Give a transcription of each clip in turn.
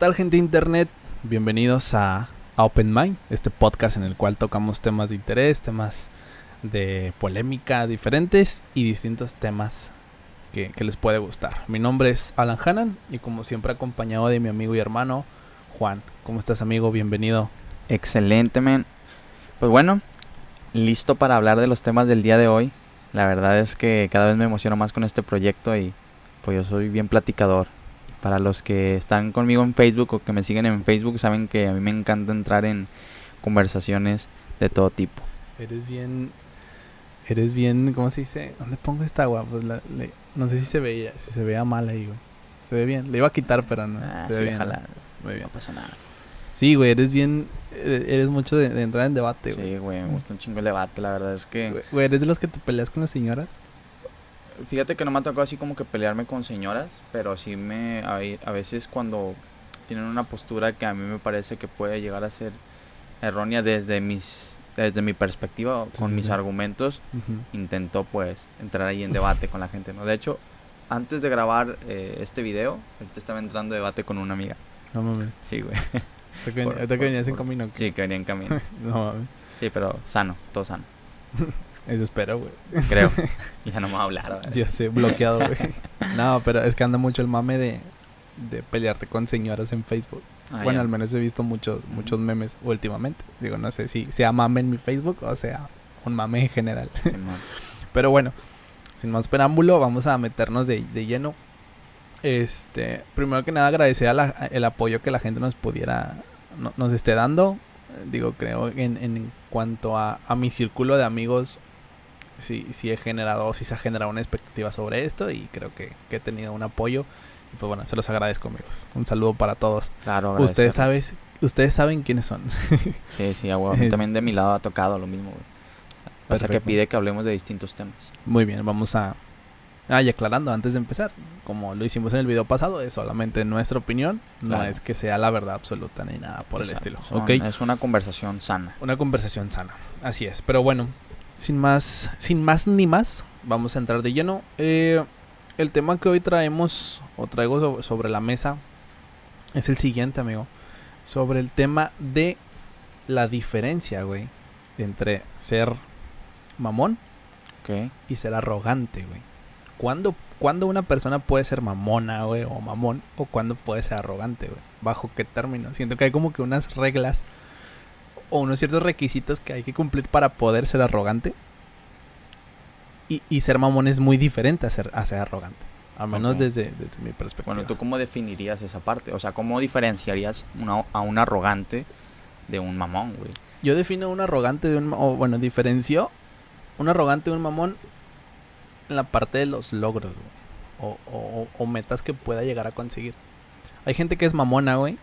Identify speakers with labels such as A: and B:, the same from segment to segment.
A: tal gente de internet? Bienvenidos a, Open Mind, este podcast en el cual tocamos temas de interés, temas de polémica diferentes y distintos temas que, les puede gustar. Mi nombre es Alan Hannan y como siempre acompañado de mi amigo y hermano Juan. ¿Cómo estás amigo? Bienvenido.
B: Excelente, men. Pues bueno, listo para hablar de los temas del día de hoy. La verdad es que cada vez me emociono más con este proyecto y pues yo soy bien platicador. Para los que están conmigo en Facebook o que me siguen en Facebook saben que a mí me encanta entrar en conversaciones de todo tipo.
A: Eres bien... Eres bien... ¿Cómo se dice? ¿Dónde pongo esta agua? Pues la- le- no sé si se veía, si se veía mal ahí, güey. Se ve bien. Le iba a quitar, pero no.
B: Ah,
A: se ve bien.
B: ojalá.
A: ¿no? Muy bien.
B: No pasa nada.
A: Sí, güey, eres bien... Eres eres mucho de, de entrar en debate, güey.
B: Sí, güey, me gusta un chingo el debate. La verdad es que...
A: Güey, eres de los que te peleas con las señoras.
B: Fíjate que no me ha tocado así como que pelearme con señoras, pero sí me... A, ve- a veces cuando tienen una postura que a mí me parece que puede llegar a ser errónea desde mis... Desde mi perspectiva, con
A: sí,
B: mis
A: sí.
B: argumentos, intentó pues entrar ahí en debate con la gente, ¿no? De hecho, antes de grabar eh, este video, ahorita estaba entrando en debate con una amiga.
A: No mames.
B: Sí, güey.
A: Ahorita que,
B: Por-
A: ahorita que
B: por-
A: venías en camino.
B: Sí, que venía en camino.
A: No mames.
B: Sí, pero sano, todo sano.
A: Eso espero, güey.
B: Creo. ya no me va a hablar. ¿verdad?
A: Ya sé, bloqueado, güey. No, pero es que anda mucho el mame de, de pelearte con señoras en Facebook.
B: Ah,
A: bueno, al menos he visto muchos muchos memes últimamente. Digo, no sé si sea mame en mi Facebook o sea un mame en general.
B: Simón.
A: Pero bueno, sin más preámbulo, vamos a meternos de, de lleno. Este, primero que nada agradecer a la- el apoyo que la gente nos pudiera, no- nos esté dando. Digo, creo en, en cuanto a, a mi círculo de amigos, sí, sí he generado, sí se ha generado una expectativa sobre esto y creo que, que he tenido un apoyo. Y pues bueno, se los agradezco amigos. Un saludo para todos.
B: Claro,
A: Ustedes sabes, ustedes saben quiénes son.
B: Sí, sí, a huevo. A mí
A: Es-
B: También de mi lado ha tocado lo mismo, güey. Pasa que
A: Perfecto.
B: pide que hablemos de distintos temas.
A: Muy bien, vamos a... Ah, y aclarando antes de empezar, como lo hicimos en el video pasado, es solamente nuestra opinión, no
B: Claro.
A: es que sea la verdad absoluta ni nada por el
B: Exacto.
A: estilo.
B: Son-
A: ¿Ok?
B: Es una conversación sana.
A: Una conversación sana, así es. Pero bueno, sin más, sin más ni más, vamos a entrar de lleno. Eh, el tema que hoy traemos o traigo so- sobre la mesa es el siguiente, amigo. Sobre el tema de la diferencia, güey, entre ser mamón y ser arrogante, güey. ¿Cuándo, cuándo una persona puede ser mamona, güey, o mamón, o cuándo puede ser arrogante, güey? ¿Bajo qué término? Siento que hay como que unas reglas o unos ciertos requisitos que hay que cumplir para poder ser arrogante. Y, y ser mamón es muy diferente a ser, a ser arrogante. Al menos desde, desde mi perspectiva.
B: Bueno, ¿tú cómo definirías esa parte? O sea, ¿cómo diferenciarías una- a un arrogante de un mamón, güey?
A: Yo defino un arrogante de un... O bueno, diferenció un arrogante de un mamón en la parte de los logros, güey. O, o- o metas que pueda llegar a conseguir. Hay gente que es mamona, güey.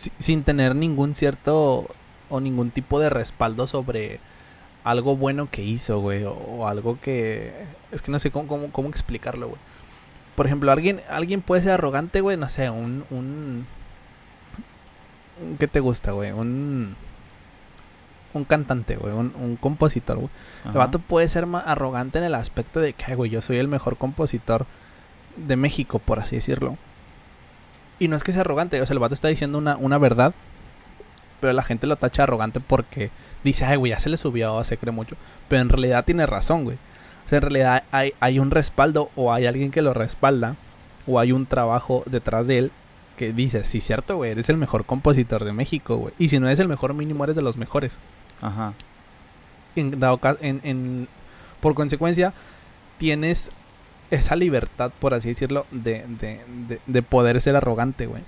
A: Si- sin tener ningún cierto o ningún tipo de respaldo sobre algo bueno que hizo, güey. O, o algo que... Es que no sé cómo, cómo, cómo explicarlo, güey. Por ejemplo, alguien, alguien puede ser arrogante, güey. No sé, un... un ¿Qué te gusta, güey? Un un cantante, güey, un, un compositor, güey. El vato puede ser más arrogante en el aspecto de que, "Ay, güey, yo soy el mejor compositor de México, por así decirlo. Y no es que sea arrogante, o sea, el vato está diciendo una, una verdad, pero la gente lo tacha arrogante porque dice, ay, güey, ya se le subió, se cree mucho. Pero en realidad tiene razón, güey. O sea, en realidad hay, hay un respaldo o hay alguien que lo respalda o hay un trabajo detrás de él que dice, sí, cierto, güey, eres el mejor compositor de México, güey. Y si no eres el mejor mínimo, eres de los mejores
B: Ajá.
A: en dado en, en- por consecuencia tienes esa libertad por así decirlo de, de, de, de poder ser arrogante güey.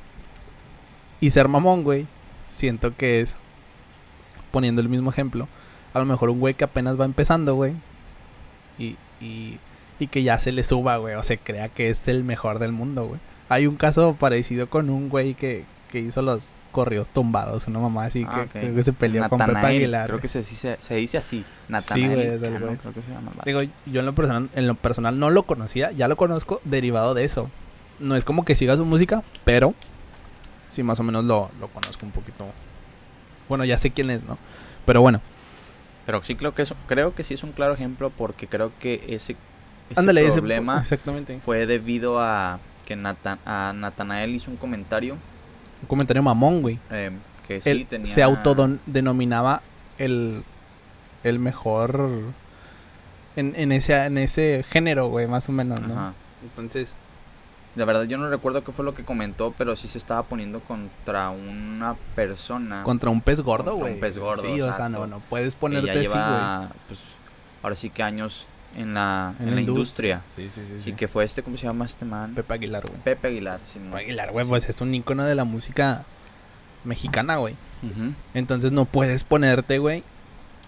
A: Y ser mamón güey siento que es poniendo el mismo ejemplo a lo mejor un güey que apenas va empezando güey y, y, y que ya se le suba güey o se crea que es el mejor del mundo güey. Hay un caso parecido con un güey que, que hizo los corridos tumbados una mamá así
B: Ah,
A: que,
B: ok.
A: creo que se peleó con
B: Natanael,
A: Aguilar
B: Creo que se, sí se, se dice así. Natanael.
A: güey, es el
B: Cano,
A: güey.
B: creo que se llama el.
A: Digo, yo en lo personal, en lo personal no lo conocía, ya lo conozco derivado de eso. No es como que siga su música, pero sí más o menos lo, lo conozco un poquito. Bueno, ya sé quién es, ¿no? Pero bueno,
B: Pero sí creo que eso, creo que sí es un claro ejemplo porque creo que ese, ese
A: ándale, ese
B: problema
A: exactamente.
B: fue debido a que Natanael hizo un comentario
A: Un comentario mamón, güey.
B: Eh, que sí
A: Él
B: tenía...
A: se autodenominaba el, el mejor en, en, ese, en ese género, güey, más o menos, ¿no?
B: Ajá.
A: Entonces,
B: La verdad yo no recuerdo qué fue lo que comentó, pero sí se estaba poniendo contra una persona.
A: contra un pez gordo, güey.
B: un pez gordo,
A: Sí, o sea, no, no puedes ponerte así, güey.
B: pues, ahora sí que años en la,
A: En
B: en
A: la
B: industria.
A: Sí, sí, sí. Sí.
B: que fue este, ¿cómo se llama este man?
A: Pepe Aguilar, güey.
B: Pepe Aguilar. no-
A: Pepe Aguilar, güey, pues es un ícono de la música mexicana, güey. Entonces no puedes ponerte, güey.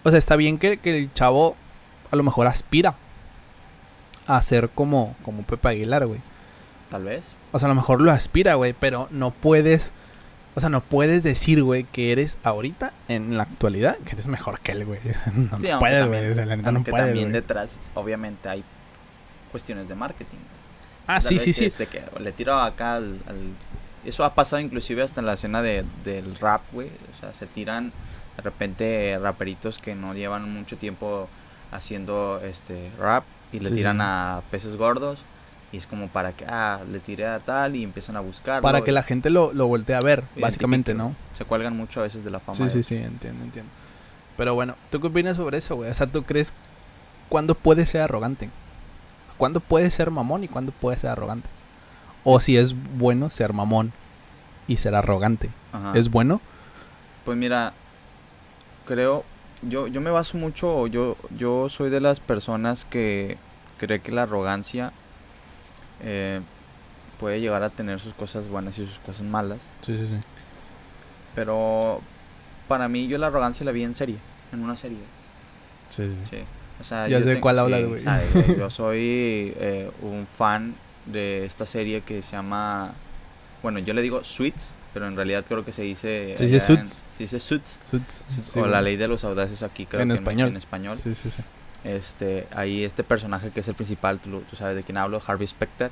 A: O sea, está bien que, que el chavo a lo mejor aspira a ser como, como Pepe Aguilar, güey.
B: Tal vez.
A: O sea, a lo mejor lo aspira, güey, pero no puedes. O sea, no puedes decir, güey, que eres ahorita, en la actualidad, que eres mejor que él, güey. No
B: Sí, aunque
A: puedes, güey. O sea, la neta no puedes,
B: también detrás, obviamente, hay cuestiones de marketing.
A: Ah,
B: Tal
A: sí, sí, sí.
B: de que le tiro acá al, al- Eso ha pasado inclusive hasta en la escena de, del rap, güey. O sea, se tiran de repente raperitos que no llevan mucho tiempo haciendo este rap y le
A: sí,
B: tiran
A: sí.
B: a peces gordos. Y es como para que, ah, le tiré a tal y empiezan a buscar.
A: Para que la gente lo, lo voltee a ver, básicamente. ¿no?
B: Se cuelgan mucho a veces de la fama.
A: Sí, sí, sí, entiendo, entiendo. Pero bueno, ¿tú qué opinas sobre eso, güey? O sea, ¿tú crees cuándo puede ser arrogante? ¿Cuándo puede ser mamón y cuándo puede ser arrogante? O si es bueno ser mamón y ser arrogante.
B: Ajá.
A: ¿Es bueno?
B: Pues mira, creo, yo, yo me baso mucho, yo, yo soy de las personas que cree que la arrogancia eh, puede llegar a tener sus cosas buenas y sus cosas malas,
A: Sí, sí, sí.
B: pero para mí yo la arrogancia la vi en serie, en una serie,
A: Sí, sí,
B: sí. O sea,
A: Ya
B: yo
A: sé
B: tengo-
A: cuál
B: sí,
A: hablas, güey.
B: Yo soy eh, un fan de esta serie que se llama, bueno, yo le digo Suits, pero en realidad creo que se dice...
A: Se dice
B: en-
A: Suits.
B: Se dice Suits. O la ley de los audaces aquí, creo
A: En
B: que
A: español.
B: en español.
A: Sí, sí, sí.
B: Este, ahí este personaje que es el principal, tú, sabes de quién hablo, Harvey Specter,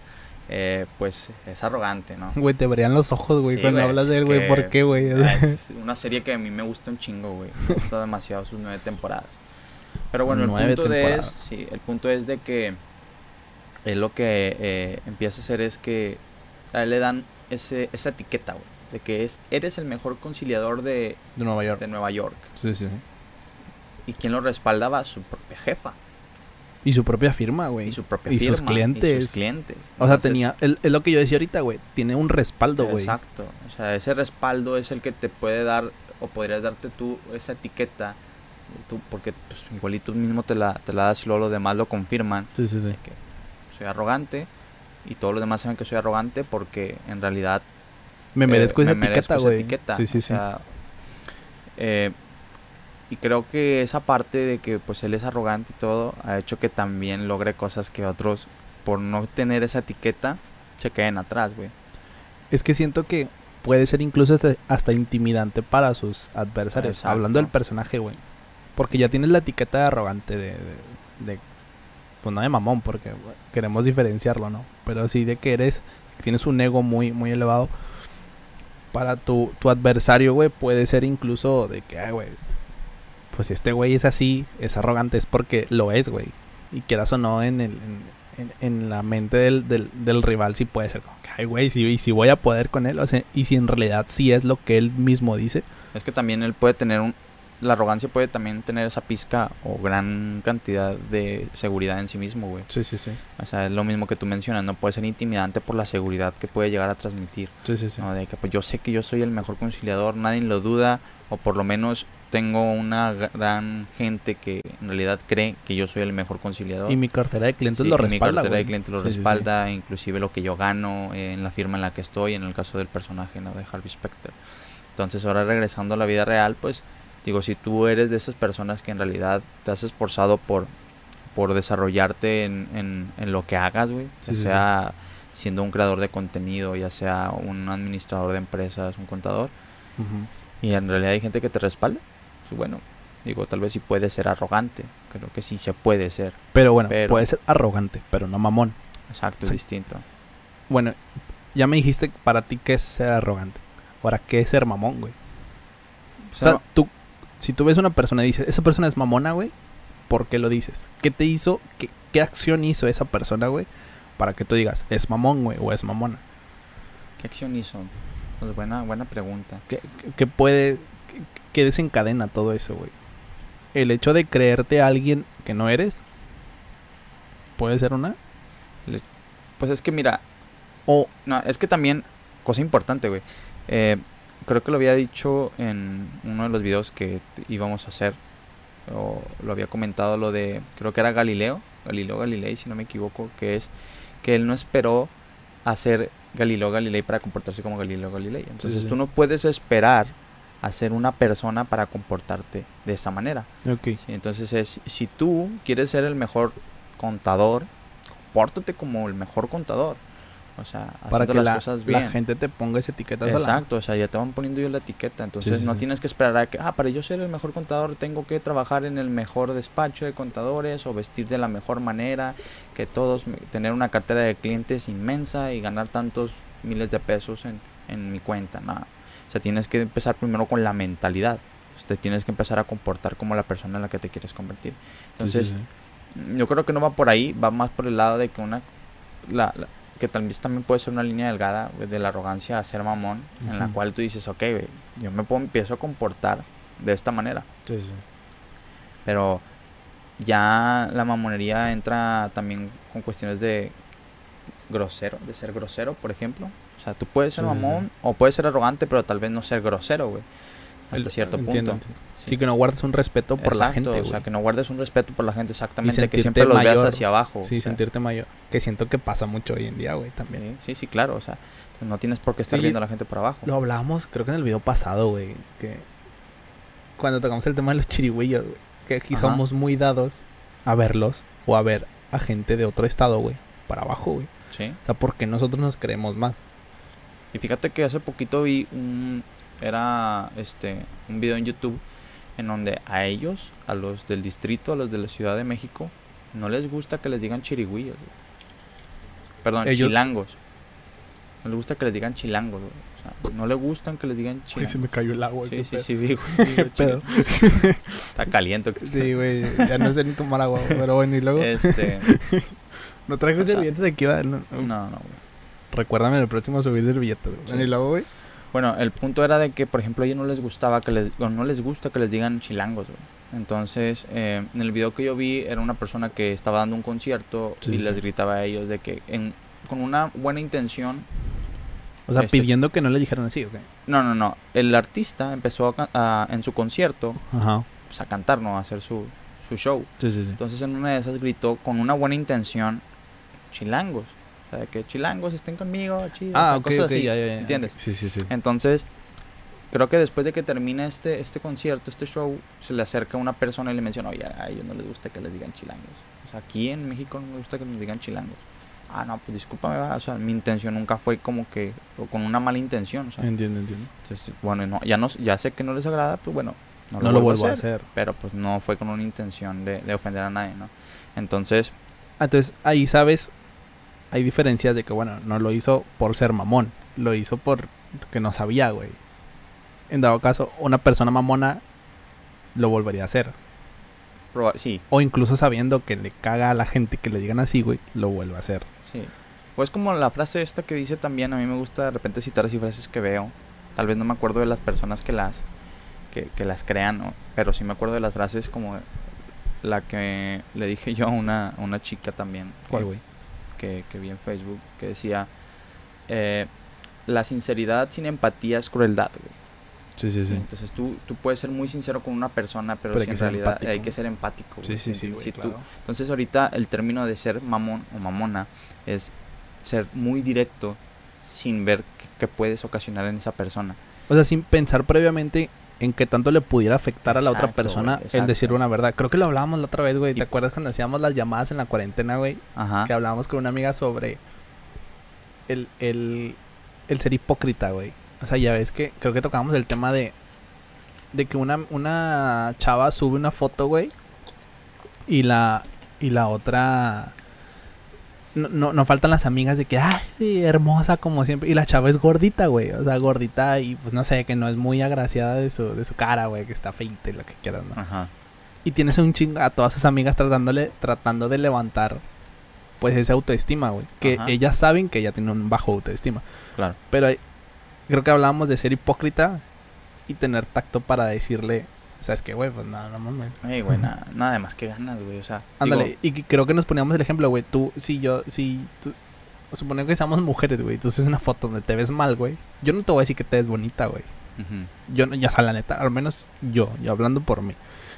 B: eh, pues es arrogante, ¿no?
A: Güey, te verían los ojos, güey,
B: Sí,
A: cuando hablas de él, güey. ¿Por qué, güey?
B: Es una serie que a mí me gusta un chingo, güey. Me gusta demasiado sus nueve temporadas. Pero
A: Son
B: bueno, el punto, de es, sí, el punto es de que él lo que eh, empieza a hacer es que a él le dan ese, esa etiqueta, güey. De que es, eres el mejor conciliador de,
A: De Nueva York.
B: de Nueva York.
A: Sí, sí.
B: ¿Y quién lo respaldaba? Su propia jefa.
A: Y su propia firma, güey.
B: Y su propia
A: Y sus
B: firma, Y
A: clientes.
B: sus clientes.
A: O sea, tenía... Es lo que yo decía ahorita, güey. Tiene un respaldo, güey.
B: Exacto. O sea, ese respaldo es el que te puede dar, o podrías darte tú esa etiqueta, tú, porque pues, igual y tú mismo te la, te la das y luego los demás lo confirman,
A: Sí, sí, sí.
B: que soy arrogante, y todos los demás saben que soy arrogante porque en realidad
A: Me
B: eh,
A: merezco esa
B: me
A: etiqueta, güey. Sí, sí,
B: O
A: sí.
B: sea, eh, y creo que esa parte de que pues él es arrogante y todo ha hecho que también logre cosas que otros por no tener esa etiqueta se queden atrás, güey.
A: Es que siento que puede ser incluso hasta, hasta intimidante para sus adversarios.
B: Exacto.
A: Hablando del personaje, güey. Porque ya tienes la etiqueta de arrogante de, de, de- Pues no de mamón, porque queremos diferenciarlo, ¿no? Pero sí de que eres... que tienes un ego muy, muy elevado. Para tu, tu adversario, güey, puede ser incluso de que, ay, güey... Pues si este güey es así, es arrogante, es porque lo es, güey. Y quieras o no, en, el, en, en- en la mente del, del, del rival sí puede ser como que, ay, güey, si, y si voy a poder con él, o sea, y si en realidad sí es lo que él mismo dice.
B: Es que también él puede tener un... La arrogancia puede también tener esa pizca o gran cantidad de seguridad en sí mismo, güey.
A: Sí, sí, sí.
B: O sea, es lo mismo que tú mencionas, no puede ser intimidante por la seguridad que puede llegar a transmitir.
A: Sí, sí, sí.
B: ¿no? De que pues yo sé que yo soy el mejor conciliador, nadie lo duda, o por lo menos tengo una gran gente que en realidad cree que yo soy el mejor conciliador.
A: Y mi cartera de clientes
B: Sí,
A: lo
B: y mi
A: respalda,
B: cartera de clientes lo
A: Sí, sí, sí.
B: respalda, inclusive lo que yo gano eh, en la firma en la que estoy, en el caso del personaje ¿no? de Harvey Specter. Entonces ahora regresando a la vida real, pues digo, si tú eres de esas personas que en realidad te has esforzado por, por desarrollarte en, en, en lo que hagas, güey, ya sea siendo un creador de contenido, ya sea un administrador de empresas, un contador, y en realidad hay gente que te respalda, bueno, digo, tal vez sí puede ser arrogante, creo que sí se puede ser,
A: Pero bueno,
B: Pero-
A: puede ser arrogante, pero no mamón.
B: exacto,
A: Sí.
B: distinto.
A: Bueno, ya me dijiste para ti qué es ser arrogante. Ahora, ¿qué es ser mamón, güey? O sea, tú, si tú ves una persona y dices, esa persona es mamona, güey, ¿por qué lo dices? ¿Qué te hizo, qué, qué acción hizo esa persona, güey, para que tú digas, es mamón, güey, o es mamona?
B: ¿Qué acción hizo? Pues buena, buena pregunta.
A: ¿Qué, qué puede, qué desencadena todo eso, güey? El hecho de creerte a alguien que no eres, puede ser una.
B: Pues es que mira,
A: O,
B: no, es que también, cosa importante, güey. eh, creo que lo había dicho en uno de los videos que íbamos a hacer. O lo había comentado lo de, creo que era Galileo, Galileo Galilei, si no me equivoco, que es que él no esperó a ser Galileo Galilei para comportarse como Galileo Galilei. Entonces
A: sí.
B: tú no puedes esperar a ser una persona para comportarte de esa manera.
A: ok.
B: Sí, entonces es, si tú quieres ser el mejor contador, compórtate como el mejor contador. O sea,
A: Para que
B: las
A: la,
B: cosas
A: la
B: bien.
A: gente te ponga esa etiqueta.
B: Exacto, o sea, ya te van poniendo yo la etiqueta, entonces
A: sí,
B: no
A: sí.
B: tienes que esperar a que, ah, para yo ser el mejor contador tengo que trabajar en el mejor despacho de contadores o vestir de la mejor manera, que todos, tener una cartera de clientes inmensa y ganar tantos miles de pesos en, en mi cuenta, nada. O sea, tienes que empezar primero con la mentalidad, te tienes que empezar a comportar como la persona en la que te quieres convertir. Entonces,
A: Sí, sí, sí.
B: yo creo que no va por ahí, va más por el lado de que una la, la- que tal vez también puede ser una línea delgada de la arrogancia a ser mamón, en la cual tú dices, ok, yo me puedo, empiezo a comportar de esta manera,
A: Sí, sí.
B: pero ya la mamonería entra también con cuestiones de grosero, de ser grosero, por ejemplo. O sea, tú puedes ser
A: Sí, sí, sí.
B: mamón o puedes ser arrogante, pero tal vez no ser grosero, güey. Hasta cierto
A: entiendo,
B: punto.
A: entiendo. Sí. que no guardes un respeto por la gente,
B: O sea, que no guardes un respeto por la gente exactamente, que siempre los veas
A: mayor.
B: hacia abajo.
A: Sí,
B: o sea.
A: sentirte mayor. Que siento que pasa mucho hoy en día, güey, también.
B: Sí, sí, sí, claro. O sea, no tienes por qué estar
A: Sí,
B: viendo a la gente por abajo.
A: Lo hablábamos, creo que en el video pasado, güey. Que cuando tocamos el tema de los chirigüillos, güey. Que aquí
B: Ajá.
A: somos muy dados a verlos o a ver a gente de otro estado, güey. Para abajo, güey.
B: Sí.
A: O sea, porque nosotros nos creemos más.
B: Y fíjate que hace poquito vi un era este un video en YouTube en donde a ellos, a los del distrito, a los de la Ciudad de México, no les gusta que les digan chirigüillos. güey. Perdón,
A: Ellos-
B: chilangos. No les gusta que les digan chilangos, güey. O sea, no les gustan que les digan chilangos.
A: me cayó el agua,
B: Sí, sí, sí, vi, güey, vi, güey,
A: pedo?
B: Está caliente.
A: Sí, güey. Ya no sé ni tomar agua, pero bueno, y luego.
B: Este,
A: no traje
B: o sea,
A: servilletas aquí, va. No,
B: no, no, güey.
A: Recuérdame el próximo a subir servilletas.
B: Sí.
A: Bueno, y luego, güey.
B: Bueno, el punto era de que, por ejemplo, a ellos no les gustaba que les, o no les gusta que les digan chilangos, güey. Entonces, eh, en el video que yo vi era una persona que estaba dando un concierto
A: Sí,
B: y
A: sí,
B: les gritaba a ellos de que en, con una buena intención,
A: O sea,
B: Este-
A: pidiendo que no le dijeran así, ¿ok?
B: no, no, no, el artista empezó a, en su concierto
A: Ajá.
B: pues, a cantar, ¿no? A hacer su, su show.
A: Sí, sí, sí.
B: Entonces, en una de esas gritó con una buena intención chilangos. O sea, que chilangos estén conmigo, chido, o
A: Ah,
B: sea,
A: ok,
B: cosas
A: ok,
B: así.
A: ya, ya, ya.
B: ¿entiendes?
A: Sí, sí, sí.
B: Entonces, creo que después de que termina este, este concierto, este show, se le acerca una persona y le menciona, oye, a ellos no les gusta que les digan chilangos. O sea, aquí en México no me gusta que nos digan chilangos. Ah, no, pues discúlpame, va, o sea, mi intención nunca fue como que, o con una mala intención, o sea,
A: Entiendo, entiendo.
B: entonces, bueno, no, ya, no, ya sé que no les agrada, pues bueno, no,
A: No, lo vuelvo a hacer.
B: Pero pues no fue con una intención de, de ofender a nadie, ¿no? Entonces,
A: Ah, Entonces, ahí sabes, hay diferencias de que, bueno, no lo hizo por ser mamón, lo hizo por que no sabía, güey. En dado caso, una persona mamona lo volvería a hacer.
B: proba- sí,
A: O incluso sabiendo que le caga a la gente que le digan así, güey, lo vuelve a hacer.
B: Sí. Pues como la frase esta que dice también, a mí me gusta de repente citar así frases que veo. Tal vez no me acuerdo de las personas que las que, que las crean, ¿no? pero sí me acuerdo de las frases como la que le dije yo a una, a una chica también.
A: ¿Cuál,
B: que-
A: güey?
B: Que, que vi en Facebook, que decía, eh, la sinceridad sin empatía es crueldad. güey".
A: Sí, sí, sí.
B: Entonces tú, tú puedes ser muy sincero con una persona, pero, si en realidad
A: empático.
B: hay que ser empático.
A: Sí,
B: güey,
A: sí, sí,
B: ¿entiendes?
A: güey,
B: Si tú-
A: claro.
B: entonces ahorita el término de ser mamón o mamona es ser muy directo sin ver qué, qué puedes ocasionar en esa persona.
A: O sea, sin pensar previamente en qué tanto le pudiera afectar a la otra persona el decir una verdad. Creo que lo hablábamos la otra vez, güey. ¿Te
B: Y-
A: acuerdas cuando hacíamos las llamadas en la cuarentena, güey?
B: Ajá.
A: Que hablábamos con una amiga sobre el, el, el ser hipócrita, güey. O sea, ya ves que creo que tocábamos el tema de, de que una, una chava sube una foto, güey. Y la, y la otra... No, no, no faltan las amigas de que, ay, hermosa como siempre. Y la chava es gordita, güey. O sea, gordita y pues no sé, que no es muy agraciada de su, de su cara, güey. Que está feita y lo que quieras, ¿no?
B: Ajá.
A: Y tienes un chingo a todas sus amigas tratándole, tratando de levantar pues esa autoestima, güey. Que
B: Ajá.
A: ellas saben que ella tiene un bajo autoestima.
B: Claro.
A: Pero creo que hablábamos de ser hipócrita y tener tacto para decirle, ¿sabes qué, güey? Pues nada, no mames.
B: Ey, güey, nada, nada más que ganas, güey. O sea,
A: Ándale,
B: digo,
A: y que- creo que nos poníamos el ejemplo, güey. Tú, si yo, si tú, suponiendo que seamos mujeres, güey, entonces una foto donde te ves mal, güey. Yo no te voy a decir que te ves bonita, güey.
B: ujú,
A: Yo, no- ya sea, la neta, al menos yo, yo hablando por mí.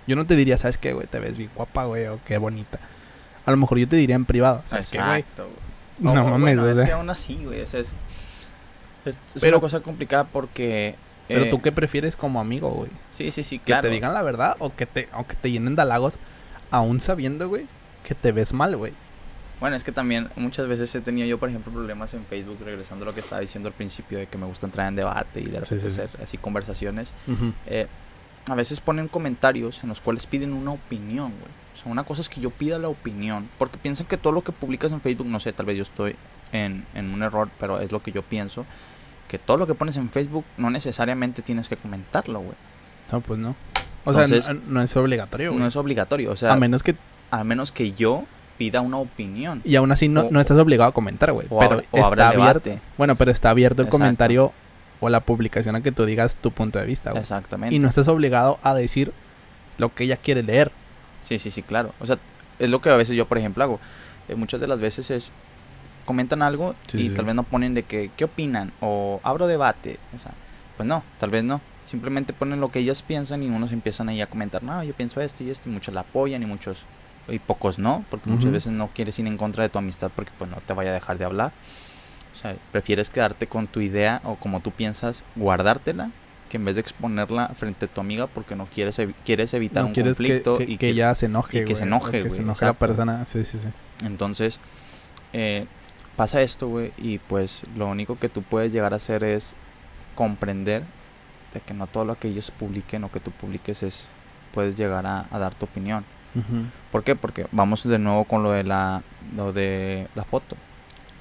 A: Yo no te diría, ¿sabes qué, güey? Te ves bien guapa, güey, o qué bonita. A lo mejor yo te diría en privado, ¿sabes qué, güey?
B: exacto, güey.
A: No
B: O- o
A: mames,
B: bueno,
A: o
B: es
A: sea.
B: que aún así, güey, o sea, es, es, es
A: Pero-
B: una cosa complicada porque...
A: Pero
B: eh,
A: tú qué prefieres como amigo, güey?
B: Sí, sí, sí,
A: Que te digan la verdad o que te, o que te llenen de halagos, aún sabiendo, güey, que te ves mal, güey.
B: Bueno, es que también muchas veces he tenido yo, por ejemplo, problemas en Facebook, regresando a lo que estaba diciendo al principio, de que me gusta entrar en debate y de
A: sí.
B: hacer así conversaciones. Eh, a veces ponen comentarios en los cuales piden una opinión, güey. O sea, una cosa es que yo pida la opinión, porque piensan que todo lo que publicas en Facebook, no sé, tal vez yo estoy en, en un error, pero es lo que yo pienso, que todo lo que pones en Facebook no necesariamente tienes que comentarlo, güey.
A: No, pues no. O sea, no, no es obligatorio, güey.
B: No es obligatorio, o sea,
A: a menos que...
B: a menos que yo pida una opinión.
A: Y aún así no,
B: O-
A: no estás obligado a comentar, güey. Pero
B: o
A: está abierto. Bueno, pero está abierto el
B: Exacto.
A: comentario o la publicación a que tú digas tu punto de vista, güey.
B: Exactamente.
A: Y no estás obligado a decir lo que ella quiere leer.
B: Sí, sí, sí, claro. O sea, es lo que a veces yo, por ejemplo, hago. Eh, muchas de las veces es comentan algo
A: Sí,
B: y
A: sí,
B: tal vez no ponen de que qué opinan o abro debate. O sea, pues no, tal vez no. Simplemente ponen lo que ellos piensan y unos empiezan ahí a comentar, no, yo pienso esto y esto, y muchos la apoyan y muchos y pocos no, porque muchas veces no quieres ir en contra de tu amistad porque pues no te vaya a dejar de hablar. O sea, prefieres quedarte con tu idea o como tú piensas, guardártela, que en vez de exponerla frente a tu amiga porque no quieres evi- quieres evitar
A: no
B: un
A: quieres que,
B: conflicto
A: que-
B: y
A: que ella se enoje,
B: y que se enoje,
A: Que se enoje la persona. Sí, sí, sí.
B: Entonces, eh, pasa esto, güey, y pues lo único que tú puedes llegar a hacer es comprender de que no todo lo que ellos publiquen o que tú publiques es, puedes llegar a, a dar tu opinión. ¿Por qué? Porque vamos de nuevo con lo de la, lo de la foto.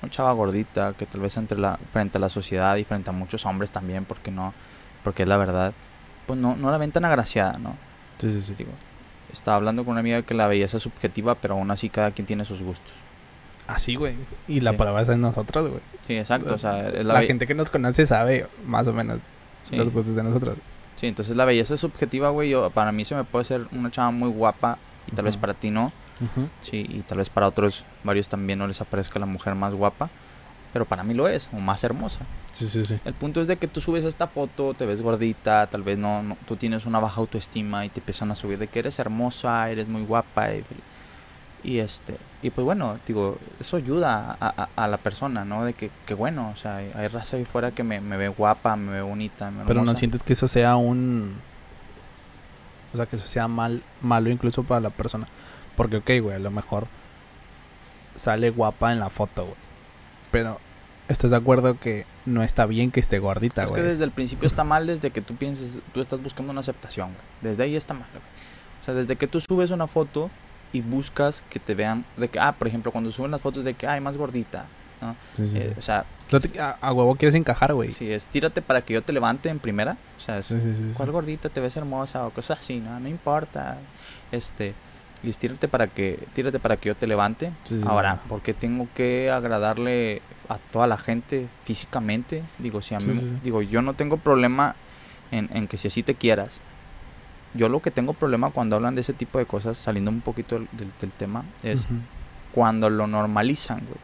B: Una chava gordita que tal vez entre la, frente a la sociedad y frente a muchos hombres también, porque no, porque es la verdad, pues no, no la ven tan agraciada, ¿no?
A: Sí, sí, sí.
B: Digo, estaba hablando con una amiga que la belleza es subjetiva, pero aún así cada quien tiene sus gustos.
A: Así, güey. Y la
B: Sí.
A: prueba es en nosotros, güey.
B: Sí, exacto. O sea,
A: La, gente que nos conoce sabe más o menos
B: sí,
A: los gustos de nosotros.
B: sí, entonces la belleza es subjetiva, güey. Yo, para mí se me puede ser una chava muy guapa y tal vez para ti no.
A: Ujú.
B: Sí, y tal vez para otros, varios también no les aparezca la mujer más guapa. Pero para mí lo es, o más hermosa.
A: Sí, sí, sí.
B: El punto es de que tú subes esta foto, te ves gordita, tal vez no, no- tú tienes una baja autoestima y te empiezan a subir de que eres hermosa, eres muy guapa y, y este y pues bueno, digo, eso ayuda a, a- a la persona, ¿no? De que, que bueno, o sea, hay, hay raza ahí fuera que me, me ve guapa, me ve bonita, me
A: Pero no sientes que eso sea un... O sea, que eso sea mal, malo incluso para la persona. Porque, ok, güey, a lo mejor sale guapa en la foto, güey. Pero, ¿estás de acuerdo que no está bien que esté gordita,
B: Es
A: güey?
B: que desde el principio está mal desde que tú pienses, tú estás buscando una aceptación, güey. Desde ahí está mal, güey. O sea, desde que tú subes una foto y buscas que te vean, de que, ah, por ejemplo, cuando suben las fotos de que, ay, más gordita, ¿no?
A: Sí, sí,
B: Eh,
A: sí.
B: o sea,
A: No te- a, a huevo quieres encajar, güey.
B: si es tírate para que yo te levante en primera, o sea, es,
A: Sí, sí, sí, sí.
B: ¿cuál gordita te ves hermosa o cosas así? No, no importa. Este, y es tírate para que, tírate para que yo te levante.
A: Sí, sí,
B: Ahora,
A: sí.
B: porque tengo que agradarle a toda la gente físicamente? Digo, si a
A: Sí,
B: mí,
A: sí, sí.
B: digo, yo no tengo problema en, en que si así te quieras. Yo lo que tengo problema cuando hablan de ese tipo de cosas, saliendo un poquito del, del- del tema, es cuando lo normalizan, güey.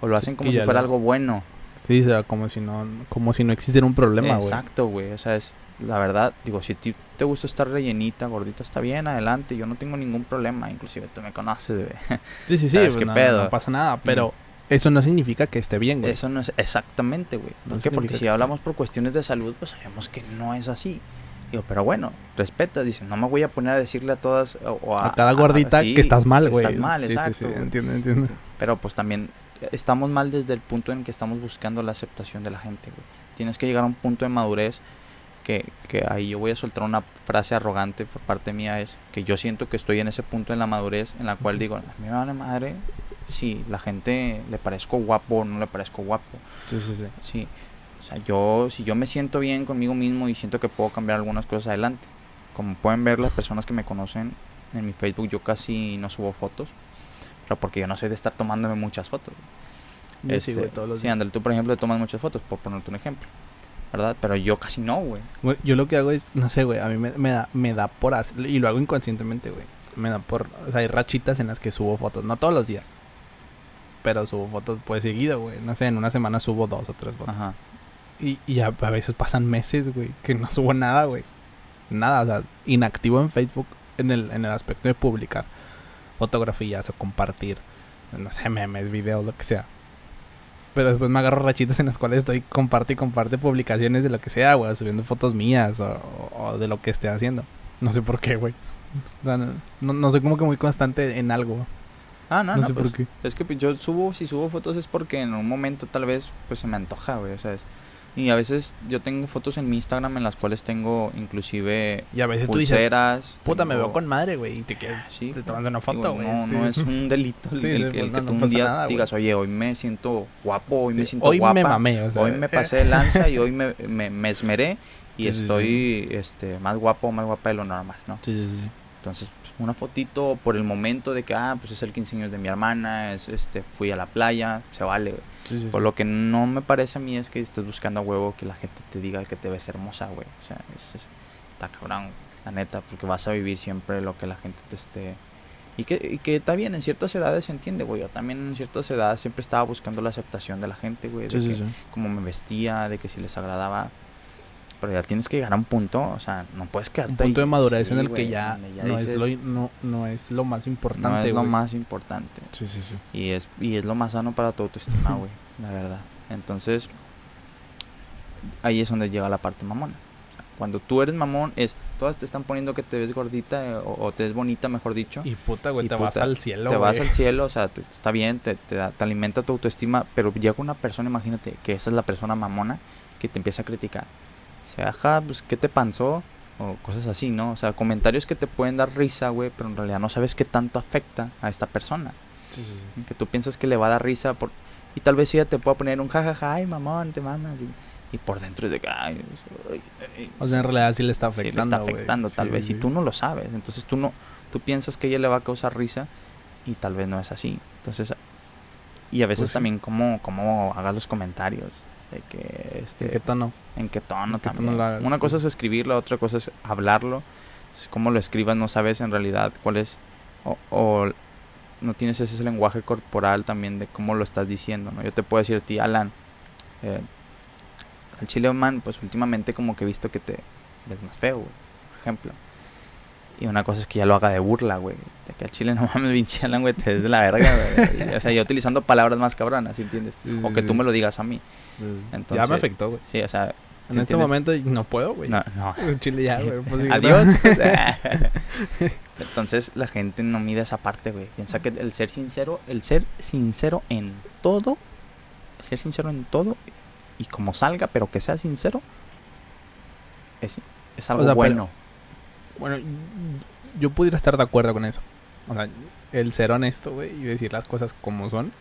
B: O lo hacen como si fuera
A: lo-
B: algo bueno.
A: Sí, o sea, como si no, como si no existiera un problema, güey.
B: Exacto, güey. O sea, es la verdad, digo, si ti te gusta estar rellenita, gordita, está bien, adelante. Yo no tengo ningún problema. Inclusive tú me conoces, güey.
A: Sí, sí, sí,
B: ¿Sabes
A: pues
B: qué
A: no,
B: pedo?
A: no pasa nada, pero eso no significa que esté bien, güey.
B: Eso no es exactamente, güey.
A: No
B: ¿Por qué? Porque si hablamos por cuestiones de salud, pues sabemos que no es así. Digo, pero bueno, respeta, dice, no me voy a poner a decirle a todas o,
A: a cada gordita
B: sí,
A: que estás mal,
B: que
A: güey.
B: Estás mal,
A: sí,
B: exacto.
A: Sí, entiendo, entiendo.
B: Pero pues también estamos mal desde el punto en que estamos buscando la aceptación de la gente, güey. Tienes que llegar a un punto de madurez que, que ahí yo voy a soltar una frase arrogante por parte mía, es que yo siento que estoy en ese punto en la madurez en la cual digo, a mí me vale madre si la gente le parezco guapo o no le parezco guapo.
A: Sí, sí, sí.
B: Sí, sea, yo, si yo me siento bien conmigo mismo y siento que puedo cambiar algunas cosas adelante. Como pueden ver las personas que me conocen en mi Facebook, yo casi no subo fotos. Pero porque yo no soy de estar tomándome muchas fotos.
A: Yo sí,
B: Este,
A: güey, todos los
B: sí, ándale, tú por ejemplo tomas muchas fotos, por ponerte un ejemplo. ¿verdad? Pero yo casi no, güey.
A: Güey, yo lo que hago es, no sé, güey, a mí me, me da, me da por hacer, y lo hago inconscientemente, güey. Me da por, o sea, hay rachitas en las que subo fotos, no todos los días. Pero subo fotos pues seguido, güey. No sé, en una semana subo dos o tres fotos.
B: Ajá.
A: Y, y a, a veces pasan meses, güey, que no subo nada, güey. Nada, o sea, inactivo en Facebook en el, en el aspecto de publicar fotografías o compartir, no sé, memes, videos, lo que sea. Pero después me agarro rachitas en las cuales estoy comparte y comparte publicaciones de lo que sea, güey, subiendo fotos mías o, de lo que esté haciendo. No sé por qué, güey. O sea, no, no, no soy como que muy constante en algo.
B: Ah, no,
A: No,
B: no,
A: sé
B: pues,
A: por qué.
B: Es que pues, yo subo, si subo fotos es porque en un momento tal vez pues se me antoja, güey, o sea, es- Y a veces yo tengo fotos en mi Instagram en las cuales tengo inclusive
A: Y a veces tú dices,
B: pulseras.
A: puta, me veo con madre, güey, y te quedas.
B: Sí,
A: te tomas una foto, güey.
B: No,
A: sí.
B: no es un delito el,
A: Sí,
B: el
A: sí,
B: que, el
A: no,
B: que
A: no
B: tú un día
A: nada,
B: digas, oye, hoy me siento guapo, hoy me siento
A: Hoy
B: guapa.
A: me mamé, o sea.
B: Hoy me pasé de lanza y hoy me, me, me esmeré y estoy Este, más guapo, más guapa de lo normal, ¿no?
A: Sí, sí, sí.
B: Entonces, una fotito por el momento de que, ah, pues es el 15 años de mi hermana, es, este, fui a la playa, se vale, güey.
A: Sí, sí,
B: Por
A: sí.
B: lo que no me parece a mí es que estés buscando a huevo que la gente te diga que te ves hermosa, güey. O sea, es, es- está cabrón, la neta, porque vas a vivir siempre lo que la gente te esté... Y que, y que está bien, en ciertas edades se entiende, güey. Yo también en ciertas edades siempre estaba buscando la aceptación de la gente, güey. De que cómo me vestía, de que si les agradaba. Pero ya tienes que llegar a un punto, o sea, no puedes quedarte
A: Un punto
B: ahí.
A: de madurez en el
B: güey,
A: que ya, no,
B: dices,
A: es lo, no, no es lo más importante,
B: no es lo más importante.
A: Sí, sí, sí.
B: Y es, y es lo más sano para tu autoestima, güey, la verdad. Entonces, ahí es donde llega la parte mamona. O sea, Cuando tú eres mamón, es, todas te están poniendo que te ves gordita eh, o, o te ves bonita, mejor dicho.
A: Y puta, güey,
B: Y
A: te vas al cielo,
B: te vas al cielo, o sea, te- está bien, te, te, da- te alimenta tu autoestima, pero llega una persona, imagínate, que esa es la persona mamona, que te empieza a criticar. Sea, ajá, pues, ¿qué te pasó? O cosas así, ¿no? O sea, comentarios que te pueden dar risa, güey, pero en realidad no sabes qué tanto afecta a esta persona.
A: Sí, sí, sí.
B: Que tú piensas que le va a dar risa por... Y tal vez ella te pueda poner un jajaja, ay, mamón, te mamas. Y, y por dentro es de que, ay, ay, ay".
A: O sea, en realidad sí le está
B: Sí, le
A: afectando,
B: está afectando tal
A: Sí,
B: vez
A: sí.
B: y tú no lo sabes entonces tú no tú piensas que ella le va a causar risa y tal vez no es así entonces y a veces
A: Pues
B: también cómo cómo hagas los comentarios de que este
A: ¿En qué tono?
B: en qué tono
A: en qué tono
B: también
A: hagas,
B: una
A: sí.
B: cosa es escribirlo otra cosa es hablarlo Entonces, cómo lo escribas no sabes en realidad cuál es o, o no tienes ese lenguaje corporal también de cómo lo estás diciendo no yo te puedo decir a ti Alan eh, al chile man pues últimamente como que he visto que te ves más feo güey, por ejemplo y una cosa es que ya lo haga de burla, güey. De que al chile no mames, pinche Alan, güey, te ves de la verga, güey. O sea, ya utilizando palabras más cabronas, ¿sí entiendes?
A: Sí,
B: O que tú me lo digas a mí.
A: ya me afectó, güey.
B: Sí, o sea,
A: En
B: ¿sí
A: este momento no puedo, güey.
B: No, no.
A: Chile ya, güey. pues,
B: Adiós.
A: no.
B: Entonces la gente no mide esa parte, güey. Piensa que el ser sincero, el ser sincero en todo, ser sincero en todo y como salga, pero que sea sincero, es, es algo
A: sea, pero-
B: bueno.
A: Yo pudiera estar de acuerdo con eso. O sea, el ser honesto, güey, y decir las cosas como son,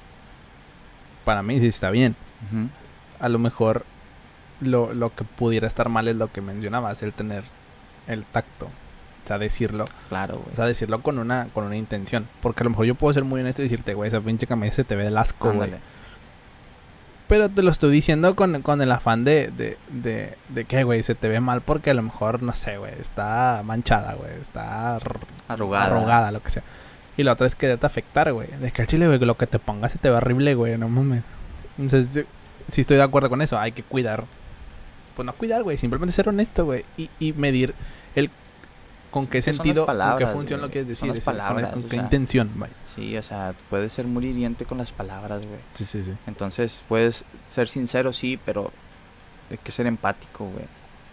A: para mí sí está bien. A lo mejor lo, lo que pudiera estar mal es lo que mencionabas, el tener el tacto. O sea, decirlo.
B: Claro, güey.
A: O sea, decirlo con una, con una intención. Porque a lo mejor yo puedo ser muy honesto y decirte, güey, esa pinche camisa se te ve del asco, güey. Pero te lo estoy diciendo con, con el afán de, de, de, de que, güey, se te ve mal porque a lo mejor, no sé, güey, está manchada, güey, está
B: Arrugada.
A: arrugada, lo que sea. Y la otra es quererte afectar, güey. De que al chile, güey, lo que te pongas se te ve horrible, güey, no mames. Entonces, sí- sí estoy de acuerdo con eso, hay que cuidar. Pues no cuidar, güey, simplemente ser honesto, güey. Y, y medir el con qué
B: que
A: sentido, con qué
B: palabras,
A: función
B: güey.
A: lo quieres
B: Son
A: decir,
B: las
A: es decir, con-
B: palabras,
A: con
B: o
A: qué
B: sea.
A: intención, güey.
B: Sí, o sea, puedes ser muy hiriente con las palabras, güey.
A: Sí, sí, sí.
B: Entonces, puedes ser sincero, sí, pero hay que ser empático, güey.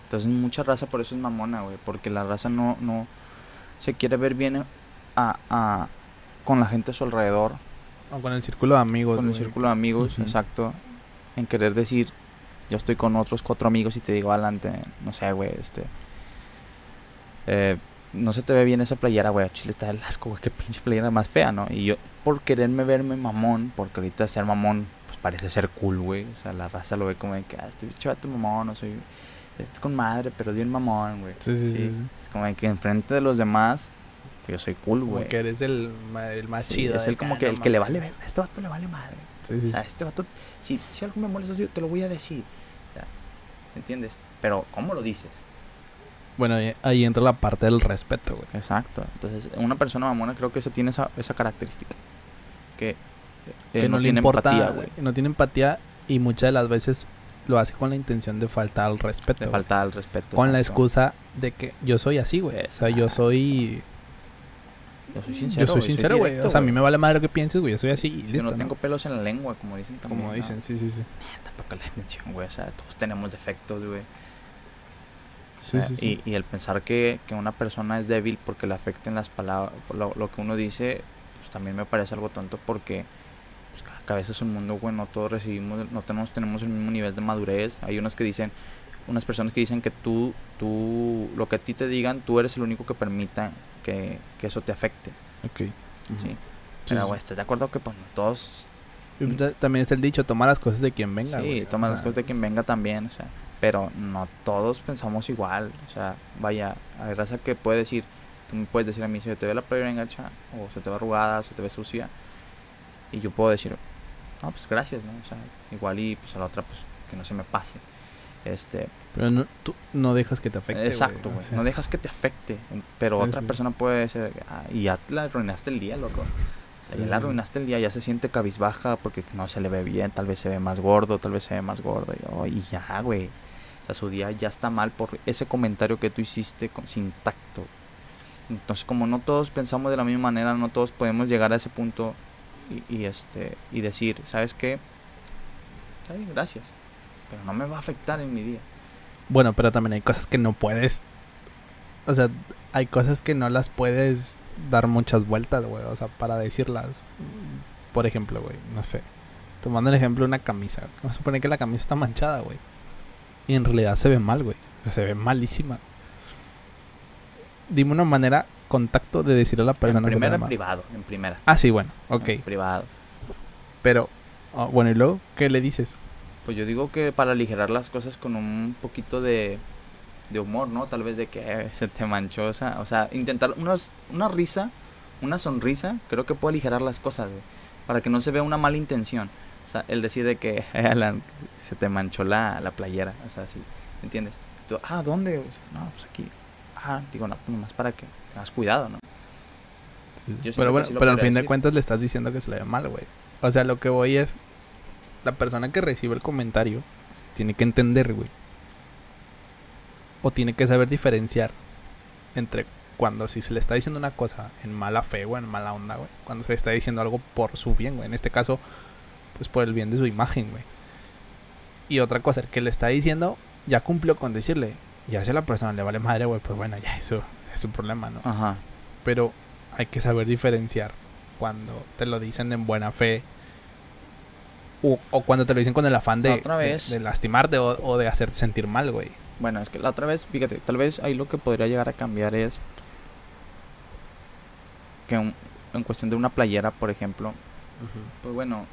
B: Entonces, mucha raza por eso es mamona, güey. Porque la raza no, no se quiere ver bien a, a- con la gente a su alrededor,
A: O con el círculo de amigos,
B: con el
A: güey.
B: círculo de amigos,
A: Ujú.
B: exacto. En querer decir, yo estoy con otros cuatro amigos y te digo adelante, no sé, güey, este. Eh, no se te ve bien esa playera, güey. a Chile está el asco, güey. Qué pinche playera más fea, ¿no? Y yo, por quererme verme mamón, porque ahorita ser mamón, pues parece ser cool, güey. O sea, la raza lo ve como de que, ah, este bicho tu mamón, no soy. Es con madre, pero bien mamón, güey.
A: Sí, sí, sí.
B: Es como de que enfrente de los demás, yo soy cool, güey.
A: que eres el, el más
B: Sí,
A: chido.
B: es el como
A: ah,
B: que el que le vale, ver- este vato le vale madre.
A: Sí, sí,
B: O sea,
A: sí.
B: este vato, si, si algo me molesta, yo te lo voy a decir. O sea, ¿entiendes? Pero, ¿cómo lo dices?
A: Bueno, ahí entra la parte del respeto, güey.
B: Exacto. Entonces, una persona mamona creo que esa tiene esa, esa característica. Que, eh,
A: que no, le
B: tiene
A: importa,
B: empatía, güey.
A: no tiene empatía y muchas de las veces lo hace con la intención de faltar al respeto.
B: Le
A: güey.
B: falta el respeto.
A: Con la excusa de que yo soy así, güey. O sea, yo soy.
B: Yo soy sincero.
A: yo soy sincero, güey. O sea, a mí me vale madre lo que pienses, güey. Yo soy así y
B: Yo
A: listo.
B: no
A: ¿no?
B: tengo pelos en la lengua, como dicen también.
A: Como
B: ¿no?
A: dicen, sí, sí, sí.
B: Tampoco la intención, güey. O sea, todos tenemos defectos, güey. O
A: Sí,
B: sea,
A: sí, sí.
B: Y, y el pensar que, que una persona es débil porque le afecten las palabras, lo, lo que uno dice, pues también me parece algo tonto porque pues, cada cabeza es un mundo, güey. No todos recibimos, no tenemos, tenemos el mismo nivel de madurez. Hay unos que dicen, unas personas que dicen que tú, tú, lo que a ti te digan, tú eres el único que permita que, que eso te afecte.
A: Ok.
B: ¿sí?
A: Sí,
B: Pero, güey, ¿estás de acuerdo que pues no todos
A: También es el dicho, toma las cosas de quien venga,
B: sí, toma
A: O
B: las cosas de quien venga también, o sea, pero no todos pensamos igual, o sea, vaya, hay raza que puede decir, tú me puedes decir a mí, se te ve la playera engancha, o se te ve arrugada, o se te ve sucia, y yo puedo decir, no, pues gracias, ¿no? O sea, igual y pues a la otra, pues que no se me pase, este,
A: Pero no, tú no dejas que te afecte.
B: exacto,
A: o
B: güey,
A: sea,
B: no dejas que te afecte, pero
A: Sí,
B: otra
A: sí.
B: persona puede decir, "Ah, y ya la arruinaste el día, loco. O sea,
A: Sí,
B: ya la arruinaste el día, ya se siente cabizbaja porque no se le ve bien, tal vez se ve más gordo, tal vez se ve más gordo. Y, oh, y ya, güey. O sea, su día ya está mal por ese comentario que tú hiciste con, sin tacto. Entonces, como no todos pensamos de la misma manera, no todos podemos llegar a ese punto y, este y decir, ¿sabes qué? Está bien, gracias. Pero no me va a afectar en mi día.
A: Bueno, pero también hay cosas que no puedes. O sea, hay cosas que no las puedes dar muchas vueltas, güey. O sea, para decirlas. Por ejemplo, güey, no sé. Tomando el ejemplo de una camisa. Vamos a suponer que la camisa está manchada, güey. Y en realidad se ve mal, güey. Se ve malísima. Dime una manera, contacto de decirle a la persona
B: en primera, en privado. En primera.
A: Ah, sí, bueno, ok.
B: En privado.
A: Pero, ah, bueno, ¿y luego qué le dices?
B: Pues yo digo que para aligerar las cosas con un poquito de, de humor, ¿no? Tal vez de que eh, se te manchó, o sea, o sea, intentar unas- una risa, una sonrisa, creo que puede aligerar las cosas, güey, para que no se vea una mala intención. O sea, el decir de que "Eh, Alan, se te manchó la, la playera, o sea, sí, ¿entiendes? Tú, ah, ¿dónde? No, pues aquí. Ah, digo, no, pues nomás para que tengas cuidado, ¿no?
A: Pero bueno,
B: sí
A: pero al fin de cuentas le estás diciendo que se le ve mal, güey. O sea, lo que voy es. La persona que recibe el comentario tiene que entender, güey. O tiene que saber diferenciar entre cuando si se le está diciendo una cosa en mala fe o en mala onda, güey. Cuando se le está diciendo algo por su bien, güey. En este caso, pues por el bien de su imagen, güey. Y otra cosa, el que le está diciendo ya cumplió con decirle. Ya si a la persona le vale madre, güey, pues bueno, ya eso es su problema, ¿no?
B: Ajá.
A: pero hay que saber diferenciar cuando te lo dicen en buena fe o, o cuando te lo dicen con el afán de,
B: otra
A: de-
B: vez-
A: de lastimarte o, o de hacerte sentir mal, güey.
B: Bueno, es que la otra vez, fíjate, tal vez ahí lo que podría llegar a cambiar es que un- en cuestión de una playera, por ejemplo, pues bueno,